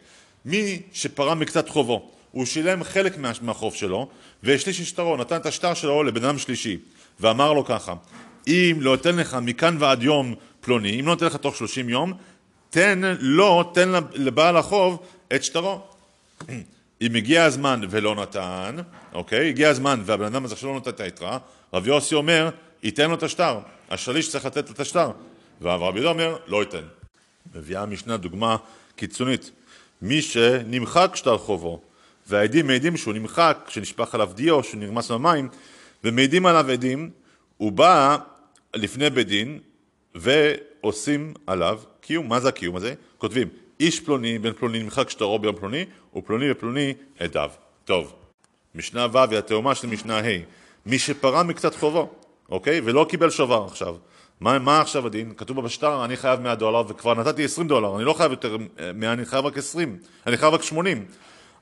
מי שפרע מקצת חובו, הוא שילם חלק מהחוב שלו, והשליש שטרו, נתן את השטר שלו לבן אדם שלישי, ואמר לו ככה, אם לא אתן לך מכאן ועד יום פלוני, אם לא אתן לך תוך שלושים יום, תן לו, לא, תן לבעל החוב את שטרו. אם הגיע הזמן ולא נתן, אוקיי, הגיע הזמן והבן אדם הזה שלא נותן את היתרה, רב יוסי אומר, ייתן לו את השטר, השליש צריך לתת לו את השטר, ורבי יהודה אומר, לא ייתן. מביאה המשנה דוגמה קיצונית. מי שנמחק שטר חובו, והעדים מעידים שהוא נמחק, שנשפך עליו דיו, שהוא נרמס במים, ומעידים עליו עדים, הוא בא לפני בית דין ועושים עליו קיום. מה זה הקיום הזה? כותבים, איש פלוני בן פלוני נמחק שטרו ביום פלוני, ופלוני ופלוני עדיו. טוב, משנה ו' היא התאומה של משנה ה', מי שפרע מקצת חובו, אוקיי? ולא קיבל שובר עכשיו. מה, מה עכשיו הדין? כתוב בשטר, אני חייב 100 דולר וכבר נתתי 20 דולר, אני לא חייב יותר 100, אני חייב רק 20, אני חייב רק 80.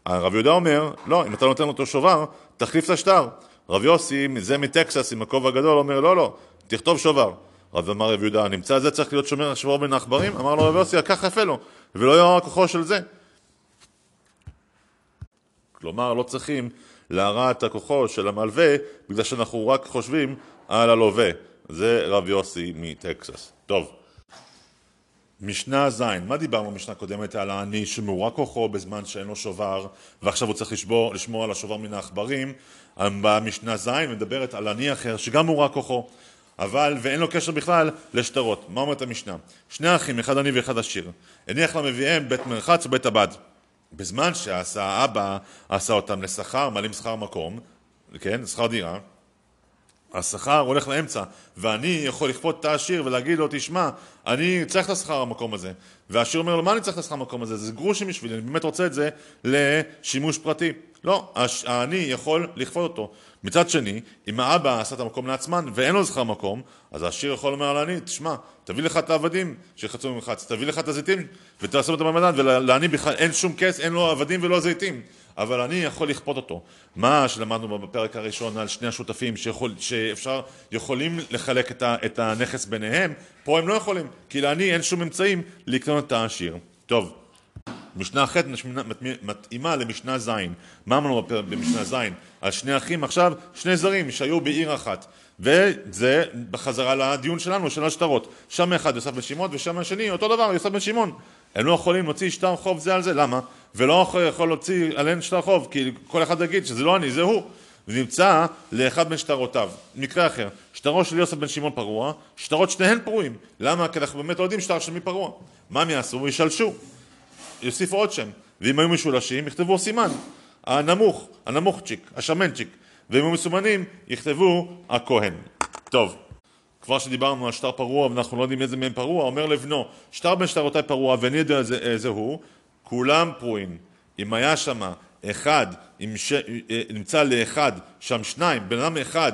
הרב יהודה אומר, לא, אם אתה נותן אותו שובר, תחליף את השטר. רב יוסי, זה מטקסס עם הכובע הגדול, אומר, לא, לא, תכתוב שובר. רב אמר רב יהודה, נמצא זה צריך להיות שומר השבוע בין העכברים? אמר לו רב יוסי, ככה יפה לו, ולא יהיה כוחו של זה. כלומר, לא צריכים להרע את הכוחו של המלווה, בגלל שאנחנו רק חושבים על הלווה. זה רב יוסי מטקסס. טוב, משנה ז', מה דיברנו במשנה קודמת על העני שמורע כוחו בזמן שאין לו שובר ועכשיו הוא צריך לשבור, לשמור על השובר מן העכברים במשנה ז' מדברת על עני אחר שגם מורע כוחו אבל ואין לו קשר בכלל לשטרות. מה אומרת המשנה? שני אחים, אחד עני ואחד עשיר, הניח למביאיהם בית מרחץ ובית הבד. בזמן שעשה האבא, עשה אותם לשכר, מעלים שכר מקום, כן, שכר דירה, השכר הולך לאמצע, ואני יכול לכפות את העשיר ולהגיד לו, תשמע, אני צריך את השכר המקום הזה. והעשיר אומר לו, מה אני צריך את השכר המקום הזה? זה גרושים בשבילי, אני באמת רוצה את זה לשימוש פרטי. לא, העני יכול לכפות אותו. מצד שני, אם האבא עשה את המקום לעצמן ואין לו זכר מקום, אז העשיר יכול לומר לעני, תשמע, תביא לך את העבדים שיחצו ממחץ, תביא לך את הזיתים ותעשו אותם במדד, ולעני בכלל אין שום כס, אין לו עבדים ולא זיתים. אבל אני יכול לכפות אותו. מה שלמדנו בפרק הראשון על שני השותפים שיכול, שאפשר, יכולים לחלק את, ה, את הנכס ביניהם, פה הם לא יכולים, כי לעני אין שום אמצעים לקנות את העשיר. טוב, משנה ח' מתאימה למשנה ז'. מה אמרנו במשנה ז'? על שני אחים עכשיו, שני זרים שהיו בעיר אחת. וזה בחזרה לדיון שלנו, של השטרות. שם אחד יוסף בן שמעון ושם השני אותו דבר, יוסף בן שמעון. הם לא יכולים להוציא שטר חוב זה על זה, למה? ולא יכול, להוציא עליהם שטר חוב, כי כל אחד יגיד שזה לא אני, זה הוא. ונמצא לאחד בין שטרותיו. מקרה אחר, שטרו של יוסף בן שמעון פרוע, שטרות שניהן פרועים. למה? כי אנחנו באמת לא יודעים שטר של מי פרוע. מה הם יעשו? ישלשו. יוסיפו עוד שם. ואם היו משולשים, יכתבו סימן. הנמוך, הנמוכצ'יק, השמנצ'יק. ואם היו מסומנים, יכתבו הכהן. טוב. כבר שדיברנו על שטר פרוע ואנחנו לא יודעים איזה מהם פרוע, אומר לבנו, שטר בין שטרותיי פרוע ואני יודע איזה הוא, כולם פרועים. אם היה שם אחד, ש... אה, נמצא לאחד שם שניים, בן אדם אחד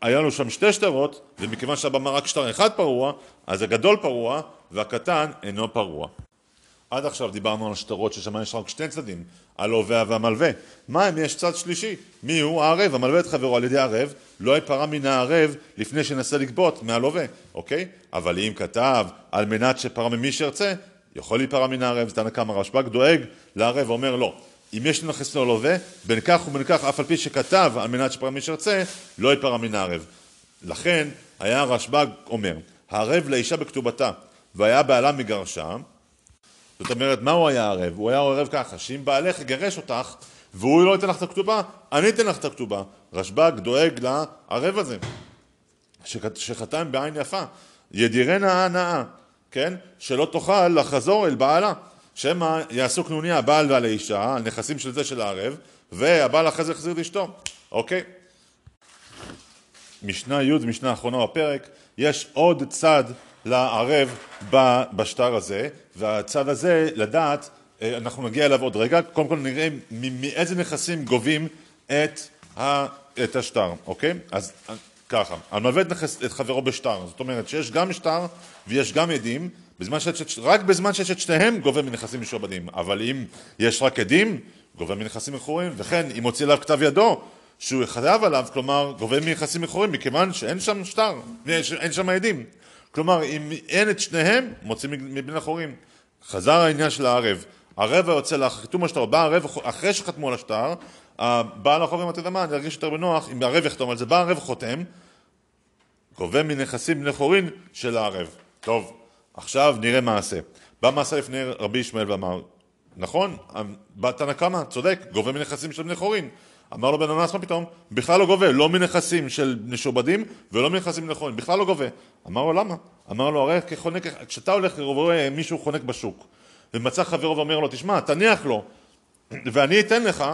היה לו שם שתי שטרות, ומכיוון שהבמה רק שטר אחד פרוע, אז הגדול פרוע והקטן אינו פרוע. עד עכשיו דיברנו על השטרות ששם יש רק שני צדדים, הלווה והמלווה. מה אם יש צד שלישי? מי הוא? הערב, המלווה את חברו על ידי ערב, לא ייפרע מן הערב לפני שינסה לגבות מהלווה, אוקיי? אבל אם כתב על מנת שפרע ממי שירצה, יכול להיפרע מן הערב, זה תנא קמא רשב"ג דואג לערב ואומר לא. אם יש נכס לא לווה, בין כך ובין כך, אף על פי שכתב על מנת שפרע מי שירצה, לא ייפרע מן הערב. לכן היה רשב"ג אומר, הערב לאישה בכתובתה, והיה בעלה מגרשה, זאת אומרת, מה הוא היה ערב? הוא היה ערב ככה, שאם בעלך יגרש אותך, והוא לא ייתן לך את הכתובה, אני אתן לך את הכתובה. רשב"ג דואג לערב הזה, שחתם בעין יפה. ידירנה ההנאה, כן? שלא תוכל לחזור אל בעלה. שמא יעשו קנוניה הבעל ועל האישה, על נכסים של זה של הערב, והבעל אחרי זה יחזיר את אשתו, אוקיי? משנה י' משנה אחרונה בפרק, יש עוד צד לערב בשטר הזה, והצד הזה, לדעת, אה, אנחנו נגיע אליו עוד רגע, קודם כל נראה מאיזה נכסים גובים את, ה, את השטר, אוקיי? אז אה, ככה, המלווה את חברו בשטר, זאת אומרת שיש גם שטר ויש גם עדים, בזמן שיש, רק בזמן שיש את שניהם גובה מנכסים משועבדים, אבל אם יש רק עדים, גובה מנכסים מכורים, וכן אם הוציא עליו כתב ידו, שהוא חייב עליו, כלומר גובה מנכסים מכורים, מכיוון שאין שם שטר, אין שם עדים. כלומר, אם אין את שניהם, מוצאים מבין החורים. חזר העניין של הערב. הערב היוצא לחתום השטר, בא הערב אחרי שחתמו על השטר, בעל החוב אמרתי מה, אני ארגיש יותר בנוח, אם הערב יחתום על זה, בא הערב חותם, גובה מנכסים בני חורין של הערב. טוב, עכשיו נראה מעשה. בא מעשה לפני רבי ישמעאל ואמר, נכון, תנא קמא, צודק, גובה מנכסים של בני חורין. אמר לו בן אנס, מה פתאום? בכלל לא גובה, לא מנכסים של משועבדים ולא מנכסים נכונים, בכלל לא גובה. אמר לו, למה? אמר לו, הרי כחונק, כשאתה הולך ורואה מישהו חונק בשוק, ומצא חברו ואומר לו, תשמע, תניח לו, ואני אתן לך,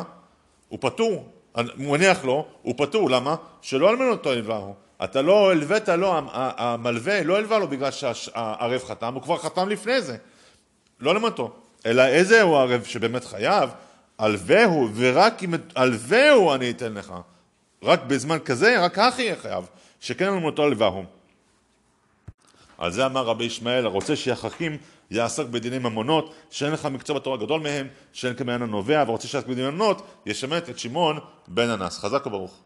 הוא פטור, הוא מניח לו, הוא פטור, למה? שלא אלמנותו הלווהו. אתה לא הלווית לו, המלווה לא הלווה לו בגלל שהערב חתם, הוא כבר חתם לפני זה. לא אלמנותו. אלא איזה הוא הערב שבאמת חייב? הלווהו, ורק אם הלווהו אני אתן לך. רק בזמן כזה, רק כך יהיה חייב, שכן אלמנותו הלווהו. על זה אמר רבי ישמעאל, הרוצה שיחכים יעסוק בדיני ממונות, שאין לך מקצוע בתורה גדול מהם, שאין כמעין הנובע, ורוצה שיעסוק בדיני ממונות, ישמט את שמעון בן אנס. חזק וברוך.